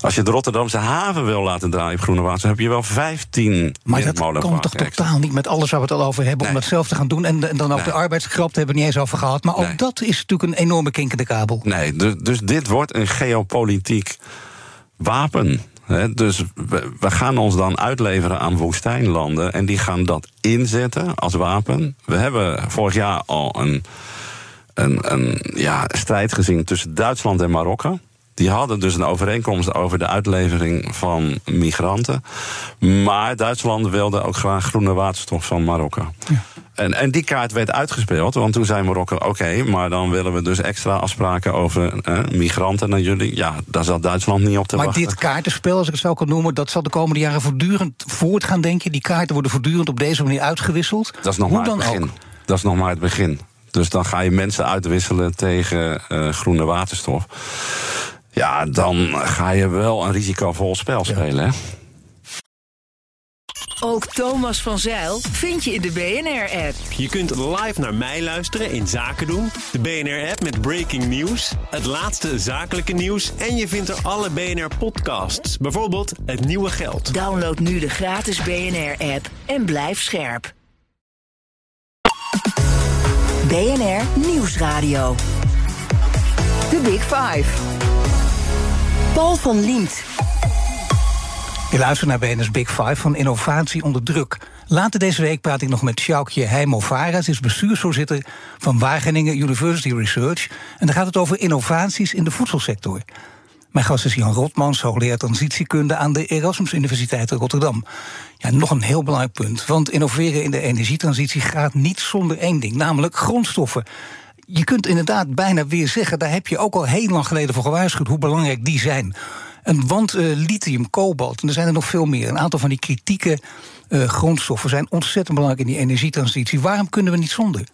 Als je de Rotterdamse haven wil laten draaien op groene water, heb je wel 15 Maar dat kan toch totaal niet met alles waar we het al over hebben... om dat zelf te gaan doen. En, en dan ook de arbeidskrapte hebben we niet eens over gehad. Maar ook dat is natuurlijk een enorme kink in de kabel. Nee, dus, dus dit wordt een geopolitiek wapen. Dus we, gaan ons dan uitleveren aan woestijnlanden. En die gaan dat inzetten als wapen. We hebben vorig jaar al een, een, een ja, strijd gezien tussen Duitsland en Marokko. Die hadden dus een overeenkomst over de uitlevering van migranten. Maar Duitsland wilde ook graag groene waterstof van Marokko. Ja. En, en die kaart werd uitgespeeld, want toen zei Marokko: oké, maar dan willen we dus extra afspraken over eh, migranten naar jullie. Ja, daar zat Duitsland niet op te maar wachten. Maar dit kaartenspel, als ik het zo kan noemen, dat zal de komende jaren voortdurend voortgaan, denk je? Die kaarten worden voortdurend op deze manier uitgewisseld. Dat is nog maar het begin. Dat is nog maar het begin. Dus dan ga je mensen uitwisselen tegen uh, groene waterstof. Ja, dan ga je wel een risicovol spel spelen, hè? Ook Thomas van Zeil vind je in de BNR-app. Je kunt live naar mij luisteren in Zaken doen. De BNR-app met breaking news, het laatste zakelijke nieuws... en je vindt er alle BNR-podcasts, bijvoorbeeld Het Nieuwe Geld. Download nu de gratis BNR-app en blijf scherp. BNR Nieuwsradio. The Big Five. Paul van Liemt. Je luistert naar BNS Big Five van innovatie onder druk. Later deze week praat ik nog met Sjoukje Heimovaras. Hij is bestuursvoorzitter van Wageningen University Research. En dan gaat het over innovaties in de voedselsector. Mijn gast is Jan Rotmans, hoogleraar transitiekunde aan de Erasmus Universiteit Rotterdam. Ja, nog een heel belangrijk punt. Want innoveren in de energietransitie gaat niet zonder één ding, namelijk grondstoffen je kunt inderdaad bijna weer zeggen, daar heb je ook al heel lang geleden voor gewaarschuwd, hoe belangrijk die zijn. En want uh, lithium, kobalt, en er zijn er nog veel meer. Een aantal van die kritieke uh, grondstoffen zijn ontzettend belangrijk in die energietransitie. Waarom kunnen we niet zonder?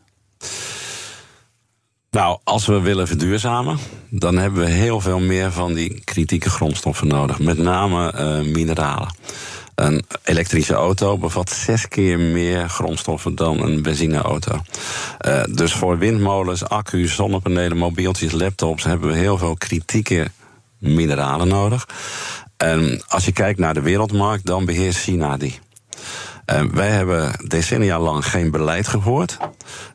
Nou, als we willen verduurzamen, dan hebben we heel veel meer van die kritieke grondstoffen nodig. Met name uh, mineralen. Een elektrische auto bevat zes keer meer grondstoffen dan een benzineauto. Uh, dus voor windmolens, accu's, zonnepanelen, mobieltjes, laptops hebben we heel veel kritieke mineralen nodig. En als je kijkt naar de wereldmarkt, dan beheerst China die. En wij hebben decennia lang geen beleid gevoerd.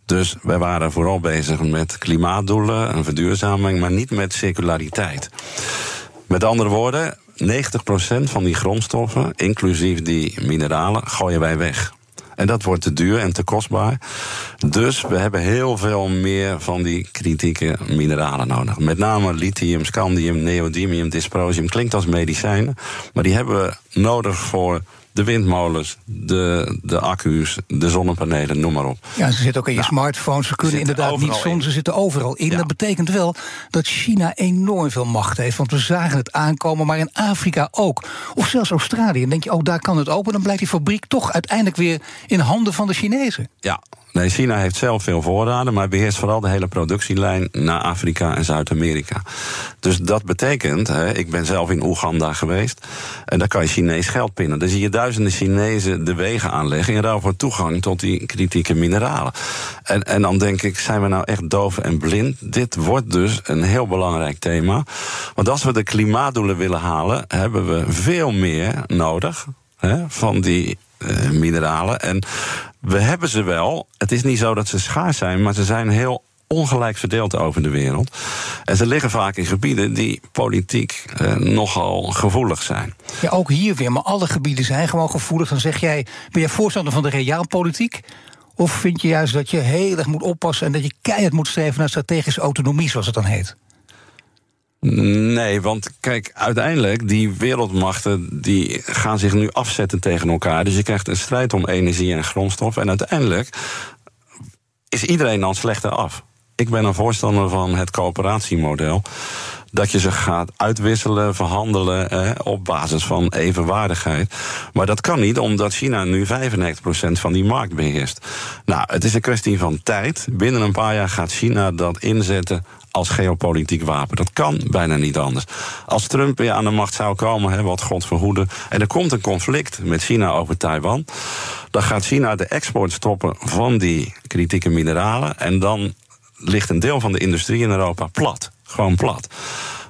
Dus wij waren vooral bezig met klimaatdoelen en verduurzaming, maar niet met circulariteit. Met andere woorden, 90% van die grondstoffen, inclusief die mineralen, gooien wij weg. En dat wordt te duur en te kostbaar. Dus we hebben heel veel meer van die kritieke mineralen nodig. Met name lithium, scandium, neodymium, dysprosium. Klinkt als medicijnen, maar die hebben we nodig voor de windmolens, de, de accu's, de zonnepanelen, noem maar op. Ja, ze zitten ook in je nou, smartphones. Ze kunnen inderdaad niet zonder, ze zitten overal in. Dat betekent wel dat China enorm veel macht heeft. Want we zagen het aankomen, maar in Afrika ook. Of zelfs Australië. Dan denk je, oh, daar kan het open. Dan blijkt die fabriek toch uiteindelijk weer in handen van de Chinezen. Ja, Nee, China heeft zelf veel voorraden, maar beheerst vooral de hele productielijn naar Afrika en Zuid-Amerika. Dus dat betekent, hè, ik ben zelf in Oeganda geweest, en daar kan je Chinees geld pinnen. Dan zie je duizenden Chinezen de wegen aanleggen in ruil voor toegang tot die kritieke mineralen. En, en dan denk ik, zijn we nou echt doof en blind? Dit wordt dus een heel belangrijk thema. Want als we de klimaatdoelen willen halen, hebben we veel meer nodig hè, van die uh, mineralen. En we hebben ze wel. Het is niet zo dat ze schaars zijn, maar ze zijn heel ongelijk verdeeld over de wereld. En ze liggen vaak in gebieden die politiek eh, nogal gevoelig zijn. Ja, ook hier weer, maar alle gebieden zijn gewoon gevoelig. Dan zeg jij, ben jij voorstander van de realpolitiek? Of vind je juist dat je heel erg moet oppassen en dat je keihard moet streven naar strategische autonomie, zoals het dan heet? Nee, want kijk, uiteindelijk, die wereldmachten die gaan zich nu afzetten tegen elkaar. Dus je krijgt een strijd om energie en grondstof. En uiteindelijk is iedereen dan slechter af. Ik ben een voorstander van het coöperatiemodel. Dat je ze gaat uitwisselen, verhandelen op basis van evenwaardigheid. Maar dat kan niet, omdat China nu 95% van die markt beheerst. Nou, het is een kwestie van tijd. Binnen een paar jaar gaat China dat inzetten als geopolitiek wapen. Dat kan bijna niet anders. Als Trump weer aan de macht zou komen, hè, wat God verhoede, en er komt een conflict met China over Taiwan, dan gaat China de export stoppen van die kritieke mineralen en dan ligt een deel van de industrie in Europa plat. Gewoon plat.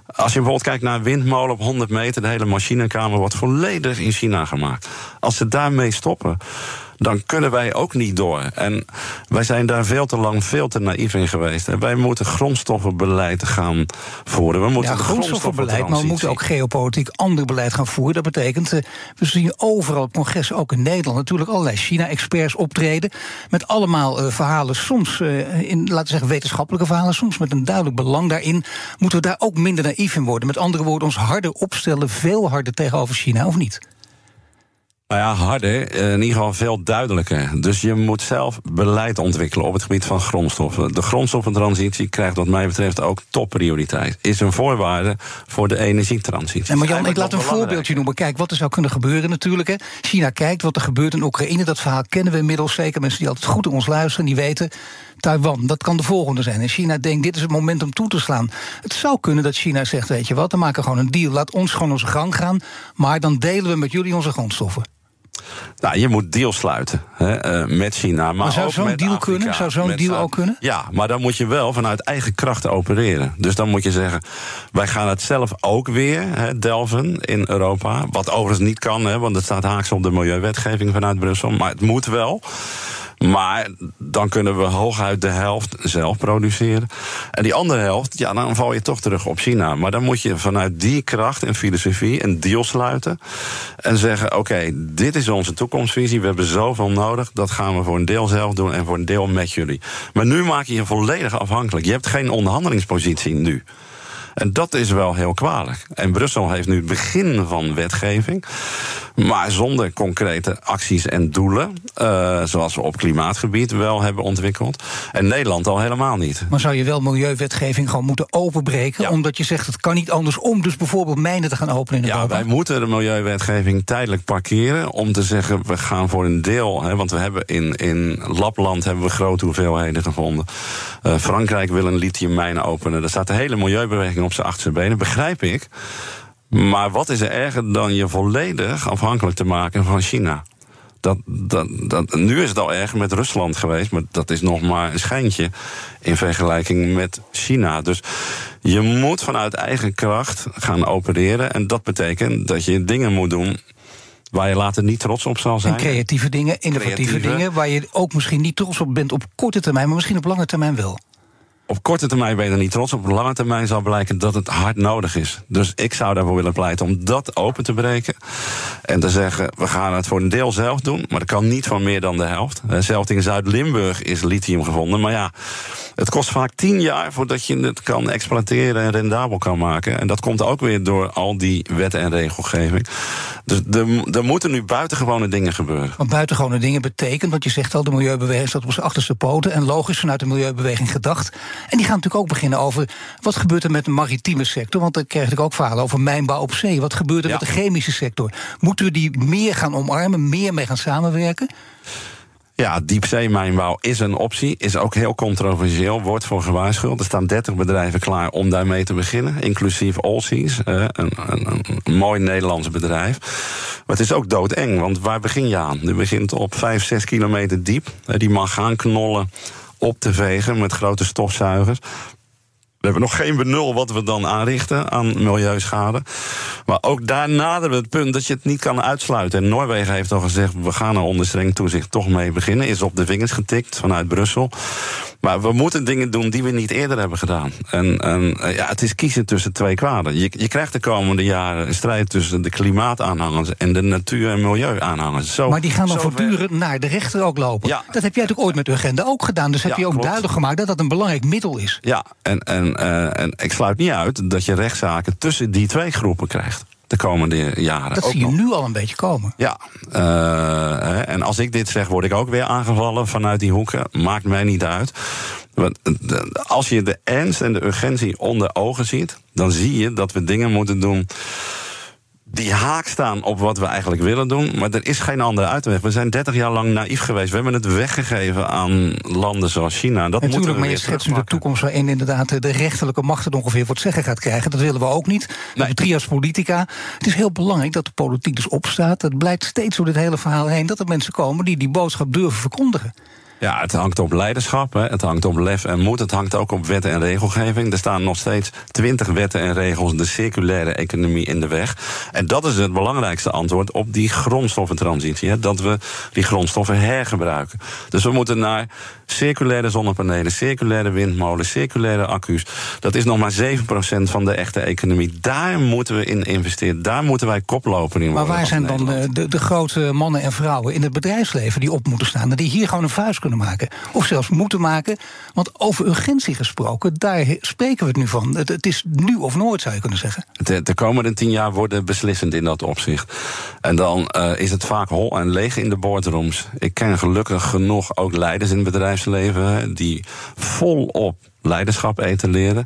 Als je bijvoorbeeld kijkt naar een windmolen op 100 meter, de hele machinekamer wordt volledig in China gemaakt. Als ze daarmee stoppen, dan kunnen wij ook niet door. En wij zijn daar veel te lang veel te naïef in geweest. En wij moeten grondstoffenbeleid gaan voeren. We moeten Ja, grondstoffenbeleid, maar we moeten ook geopolitiek ander beleid gaan voeren. Dat betekent, eh, we zien overal op congressen, ook in Nederland, natuurlijk allerlei China-experts optreden. Met allemaal eh, verhalen, soms eh, in, laten we zeggen, wetenschappelijke verhalen, soms met een duidelijk belang daarin. Moeten we daar ook minder naïef in worden? Met andere woorden, ons harder opstellen, veel harder tegenover China, of niet? Nou ja, harder, eh, in ieder geval veel duidelijker. Dus je moet zelf beleid ontwikkelen op het gebied van grondstoffen. De grondstoffentransitie krijgt wat mij betreft ook topprioriteit. Is een voorwaarde voor de energietransitie. En maar Jan, ik laat een voorbeeldje noemen. Kijk, wat er zou kunnen gebeuren natuurlijk. Hè. China kijkt wat er gebeurt in Oekraïne. Dat verhaal kennen we inmiddels. Zeker mensen die altijd goed naar ons luisteren, die weten. Taiwan, dat kan de volgende zijn. En China denkt, dit is het moment om toe te slaan. Het zou kunnen dat China zegt, weet je wat, dan maken we gewoon een deal. Laat ons gewoon onze gang gaan. Maar dan delen we met jullie onze grondstoffen. Nou, je moet deals sluiten hè, eh, met China. Maar, Maar zou zo'n deal Afrika, kunnen? Zou zo'n deal ook kunnen? Ja, maar dan moet je wel vanuit eigen krachten opereren. Dus dan moet je zeggen, wij gaan het zelf ook weer hè, delven in Europa. Wat overigens niet kan, hè, want het staat haaks op de milieuwetgeving vanuit Brussel. Maar het moet wel. Maar dan kunnen we hooguit de helft zelf produceren. En die andere helft, ja, dan val je toch terug op China. Maar dan moet je vanuit die kracht en filosofie een deal sluiten. En zeggen: Oké, dit is onze toekomstvisie. We hebben zoveel nodig. Dat gaan we voor een deel zelf doen en voor een deel met jullie. Maar nu maak je je volledig afhankelijk. Je hebt geen onderhandelingspositie nu. En dat is wel heel kwalijk. En Brussel heeft nu het begin van wetgeving. Maar zonder concrete acties en doelen. eh, zoals we op klimaatgebied wel hebben ontwikkeld. En Nederland al helemaal niet. Maar zou je wel milieuwetgeving gewoon moeten openbreken? Omdat je zegt, het kan niet anders om dus bijvoorbeeld mijnen te gaan openen in Ja, Europa? wij moeten de milieuwetgeving tijdelijk parkeren. Om te zeggen, we gaan voor een deel. Hè, want we hebben in, in Lapland hebben we grote hoeveelheden gevonden. Eh, Frankrijk wil een lithiummijn openen. Daar staat de hele milieubeweging op zijn achterste benen, begrijp ik. Maar wat is er erger dan je volledig afhankelijk te maken van China? Dat, dat, dat, nu is het al erg met Rusland geweest, maar dat is nog maar een schijntje in vergelijking met China. Dus je moet vanuit eigen kracht gaan opereren. En dat betekent dat je dingen moet doen waar je later niet trots op zal zijn. En creatieve dingen, innovatieve Creatieve. dingen... waar je ook misschien niet trots op bent op korte termijn... maar misschien op lange termijn wel. Op korte termijn ben je er niet trots op. Op lange termijn zal blijken dat het hard nodig is. Dus ik zou daarvoor willen pleiten om dat open te breken. En te zeggen, we gaan het voor een deel zelf doen. Maar dat kan niet van meer dan de helft. Eh, Zelfs in Zuid-Limburg is lithium gevonden. Maar ja, het kost vaak tien jaar voordat je het kan exploiteren en rendabel kan maken. En dat komt ook weer door al die wet en regelgeving. Dus er, er moeten nu buitengewone dingen gebeuren. Want buitengewone dingen betekent, want je zegt al, de milieubeweging staat op zijn achterste poten. En logisch vanuit de milieubeweging gedacht. En die gaan natuurlijk ook beginnen over wat gebeurt er met de maritieme sector. Want dan krijg ik ook verhalen over mijnbouw op zee. Wat gebeurt er Ja. met de chemische sector? Moeten we die meer gaan omarmen, meer mee gaan samenwerken? Ja, diepzeemijnbouw is een optie. Is ook heel controversieel. Wordt voor gewaarschuwd. Er staan 30 bedrijven klaar om daarmee te beginnen. Inclusief Allseas. een, een, een mooi Nederlands bedrijf. Maar het is ook doodeng. Want waar begin je aan? Je begint op 5, 6 kilometer diep. Die mag gaan knollen op te vegen met grote stofzuigers. We hebben nog geen benul wat we dan aanrichten aan milieuschade. Maar ook daar naderen we het punt dat je het niet kan uitsluiten. En Noorwegen heeft al gezegd, we gaan er onder streng toezicht toch mee beginnen. Is op de vingers getikt vanuit Brussel. Maar we moeten dingen doen die we niet eerder hebben gedaan. En, en eh, ja, het is kiezen tussen twee kwaden. Je, je krijgt de komende jaren een strijd tussen de klimaataanhangers... en de natuur- en milieuaanhangers. Zo, maar die gaan dan voortdurend naar de rechter ook lopen. Ja. Dat heb jij natuurlijk ooit met de agenda ook gedaan. Dus heb je ook klopt. duidelijk gemaakt dat dat een belangrijk middel is. Ja, en, en, eh, en ik sluit niet uit dat je rechtszaken tussen die twee groepen krijgt. De komende jaren. Dat ook zie je nu al een beetje komen. Ja, eh, hè, en als ik dit zeg, word ik ook weer aangevallen vanuit die hoeken. Maakt mij niet uit. Want de- als je de ernst en de urgentie onder ogen ziet, dan zie je dat we dingen moeten doen die haak staan op wat we eigenlijk willen doen. Maar er is geen andere uitweg. We zijn 30 jaar lang naïef geweest. We hebben het weggegeven aan landen zoals China. Dat moeten Natuurlijk, we maar je schetst nu de toekomst waarin inderdaad de rechterlijke macht het ongeveer voor het zeggen gaat krijgen. Dat willen we ook niet. Nee. De trias politica. Het is heel belangrijk dat de politiek dus opstaat. Het blijkt steeds door dit hele verhaal heen dat er mensen komen die die boodschap durven verkondigen. Ja, het hangt op leiderschap, hè. het hangt op lef en moed, het hangt ook op wet en regelgeving. Er staan nog steeds twintig wetten en regels de circulaire economie in de weg. En dat is het belangrijkste antwoord op die grondstoffentransitie. Hè. Dat we die grondstoffen hergebruiken. Dus we moeten naar circulaire zonnepanelen, circulaire windmolens, circulaire accu's. Dat is nog maar 7% van de echte economie. Daar moeten we in investeren. Daar moeten wij koploper in Maar worden waar als zijn dan Nederland. de, de, de grote mannen en vrouwen in het bedrijfsleven die op moeten staan en die hier gewoon een vuist kunnen maken? Of zelfs moeten maken? Want over urgentie gesproken, daar spreken we het nu van. Het, het is nu of nooit, zou je kunnen zeggen. De, de komende tien jaar worden beslissend in dat opzicht. En dan eh, is het vaak hol en leeg in de boardrooms. Ik ken gelukkig genoeg ook leiders in het bedrijfsleven die volop leiderschap etaleren.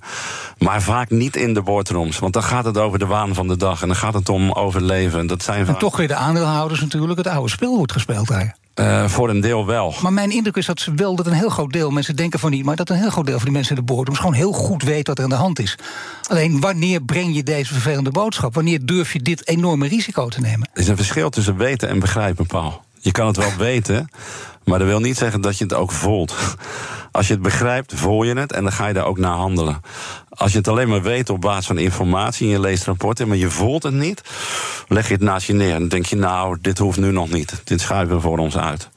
Maar vaak niet in de boardrooms. Want dan gaat het over de waan van de dag. En dan gaat het om overleven. Dat zijn En vaak, toch weer de aandeelhouders natuurlijk. Het oude spel wordt gespeeld daar. Eh, voor een deel wel. Maar mijn indruk is dat ze wel dat een heel groot deel, mensen denken van niet, maar dat een heel groot deel van die mensen in de boardrooms gewoon heel goed weet wat er aan de hand is. Alleen wanneer breng je deze vervelende boodschap? Wanneer durf je dit enorme risico te nemen? Er is een verschil tussen weten en begrijpen, Paul. Je kan het wel weten, maar dat wil niet zeggen dat je het ook voelt. Als je het begrijpt, voel je het en dan ga je daar ook naar handelen. Als je het alleen maar weet op basis van informatie en je leest rapporten, maar je voelt het niet, leg je het naast je neer en dan denk je, nou, dit hoeft nu nog niet. Dit schuiven we voor ons uit.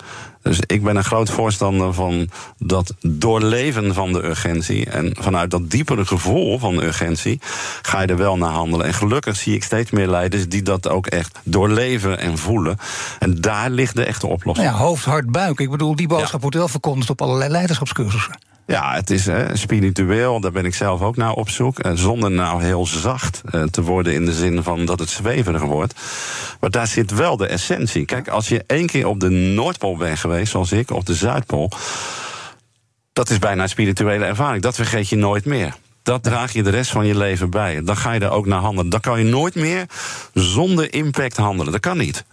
Dus ik ben een groot voorstander van dat doorleven van de urgentie. En vanuit dat diepere gevoel van urgentie ga je er wel naar handelen. En gelukkig zie ik steeds meer leiders die dat ook echt doorleven en voelen. En daar ligt de echte oplossing. Nou ja, hoofd, hart, buik. Ik bedoel, die boodschap wordt wel verkondigd op allerlei leiderschapscursussen. Ja, het is hè, spiritueel, daar ben ik zelf ook naar op zoek. Eh, zonder nou heel zacht eh, te worden in de zin van dat het zweverig wordt. Maar daar zit wel de essentie. Kijk, als je één keer op de Noordpool bent geweest, zoals ik, op de Zuidpool. Dat is bijna een spirituele ervaring. Dat vergeet je nooit meer. Dat draag je de rest van je leven bij. Dan ga je er ook naar handelen. Dan kan je nooit meer zonder impact handelen. Dat kan niet.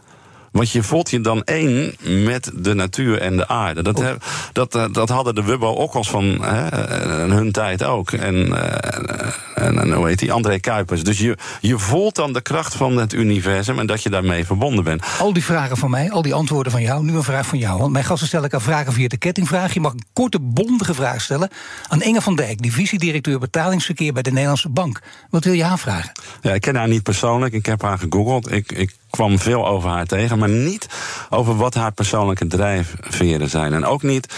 Want je voelt je dan één met de natuur en de aarde. Dat, dat, eh, dat hadden de Wubbo-okkels van hè, eh, hun tijd ook. En, eh, en, en hoe heet die? André Kuipers. Dus je, je voelt dan de kracht van het universum en dat je daarmee verbonden bent. Al die vragen van mij, al die antwoorden van jou, nu een vraag van jou. Want mijn gasten stellen elkaar vragen via de kettingvraag. Je mag een korte, bondige vraag stellen aan Inge van Dijk, divisiedirecteur betalingsverkeer bij de Nederlandse Bank. Wat wil je haar vragen? Ja, ik ken haar niet persoonlijk. Ik heb haar gegoogeld. Ik, ik kwam veel over haar tegen. Maar niet over wat haar persoonlijke drijfveren zijn. En ook niet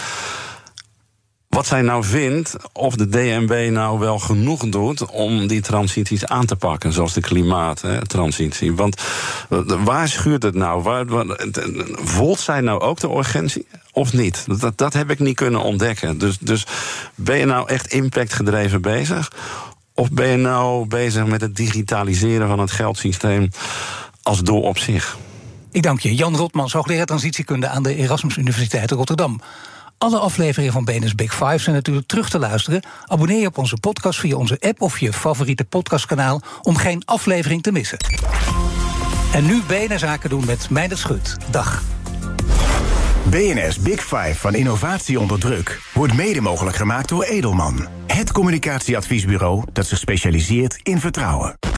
wat zij nou vindt of de DNB nou wel genoeg doet om die transities aan te pakken, zoals de klimaattransitie. Want eh, waar schuurt het nou? Waar, waar, voelt zij nou ook de urgentie of niet? Dat, dat heb ik niet kunnen ontdekken. Dus, dus ben je nou echt impactgedreven bezig? Of ben je nou bezig met het digitaliseren van het geldsysteem als doel op zich? Ik dank je, Jan Rotmans, hoogleraar transitiekunde aan de Erasmus Universiteit Rotterdam. Alle afleveringen van BNS Big Five zijn natuurlijk terug te luisteren. Abonneer je op onze podcast via onze app of je favoriete podcastkanaal om geen aflevering te missen. En nu BNS Zaken doen met Meindert Schut. Dag. BNS Big Five van innovatie onder druk wordt mede mogelijk gemaakt door Edelman. Het communicatieadviesbureau dat zich specialiseert in vertrouwen.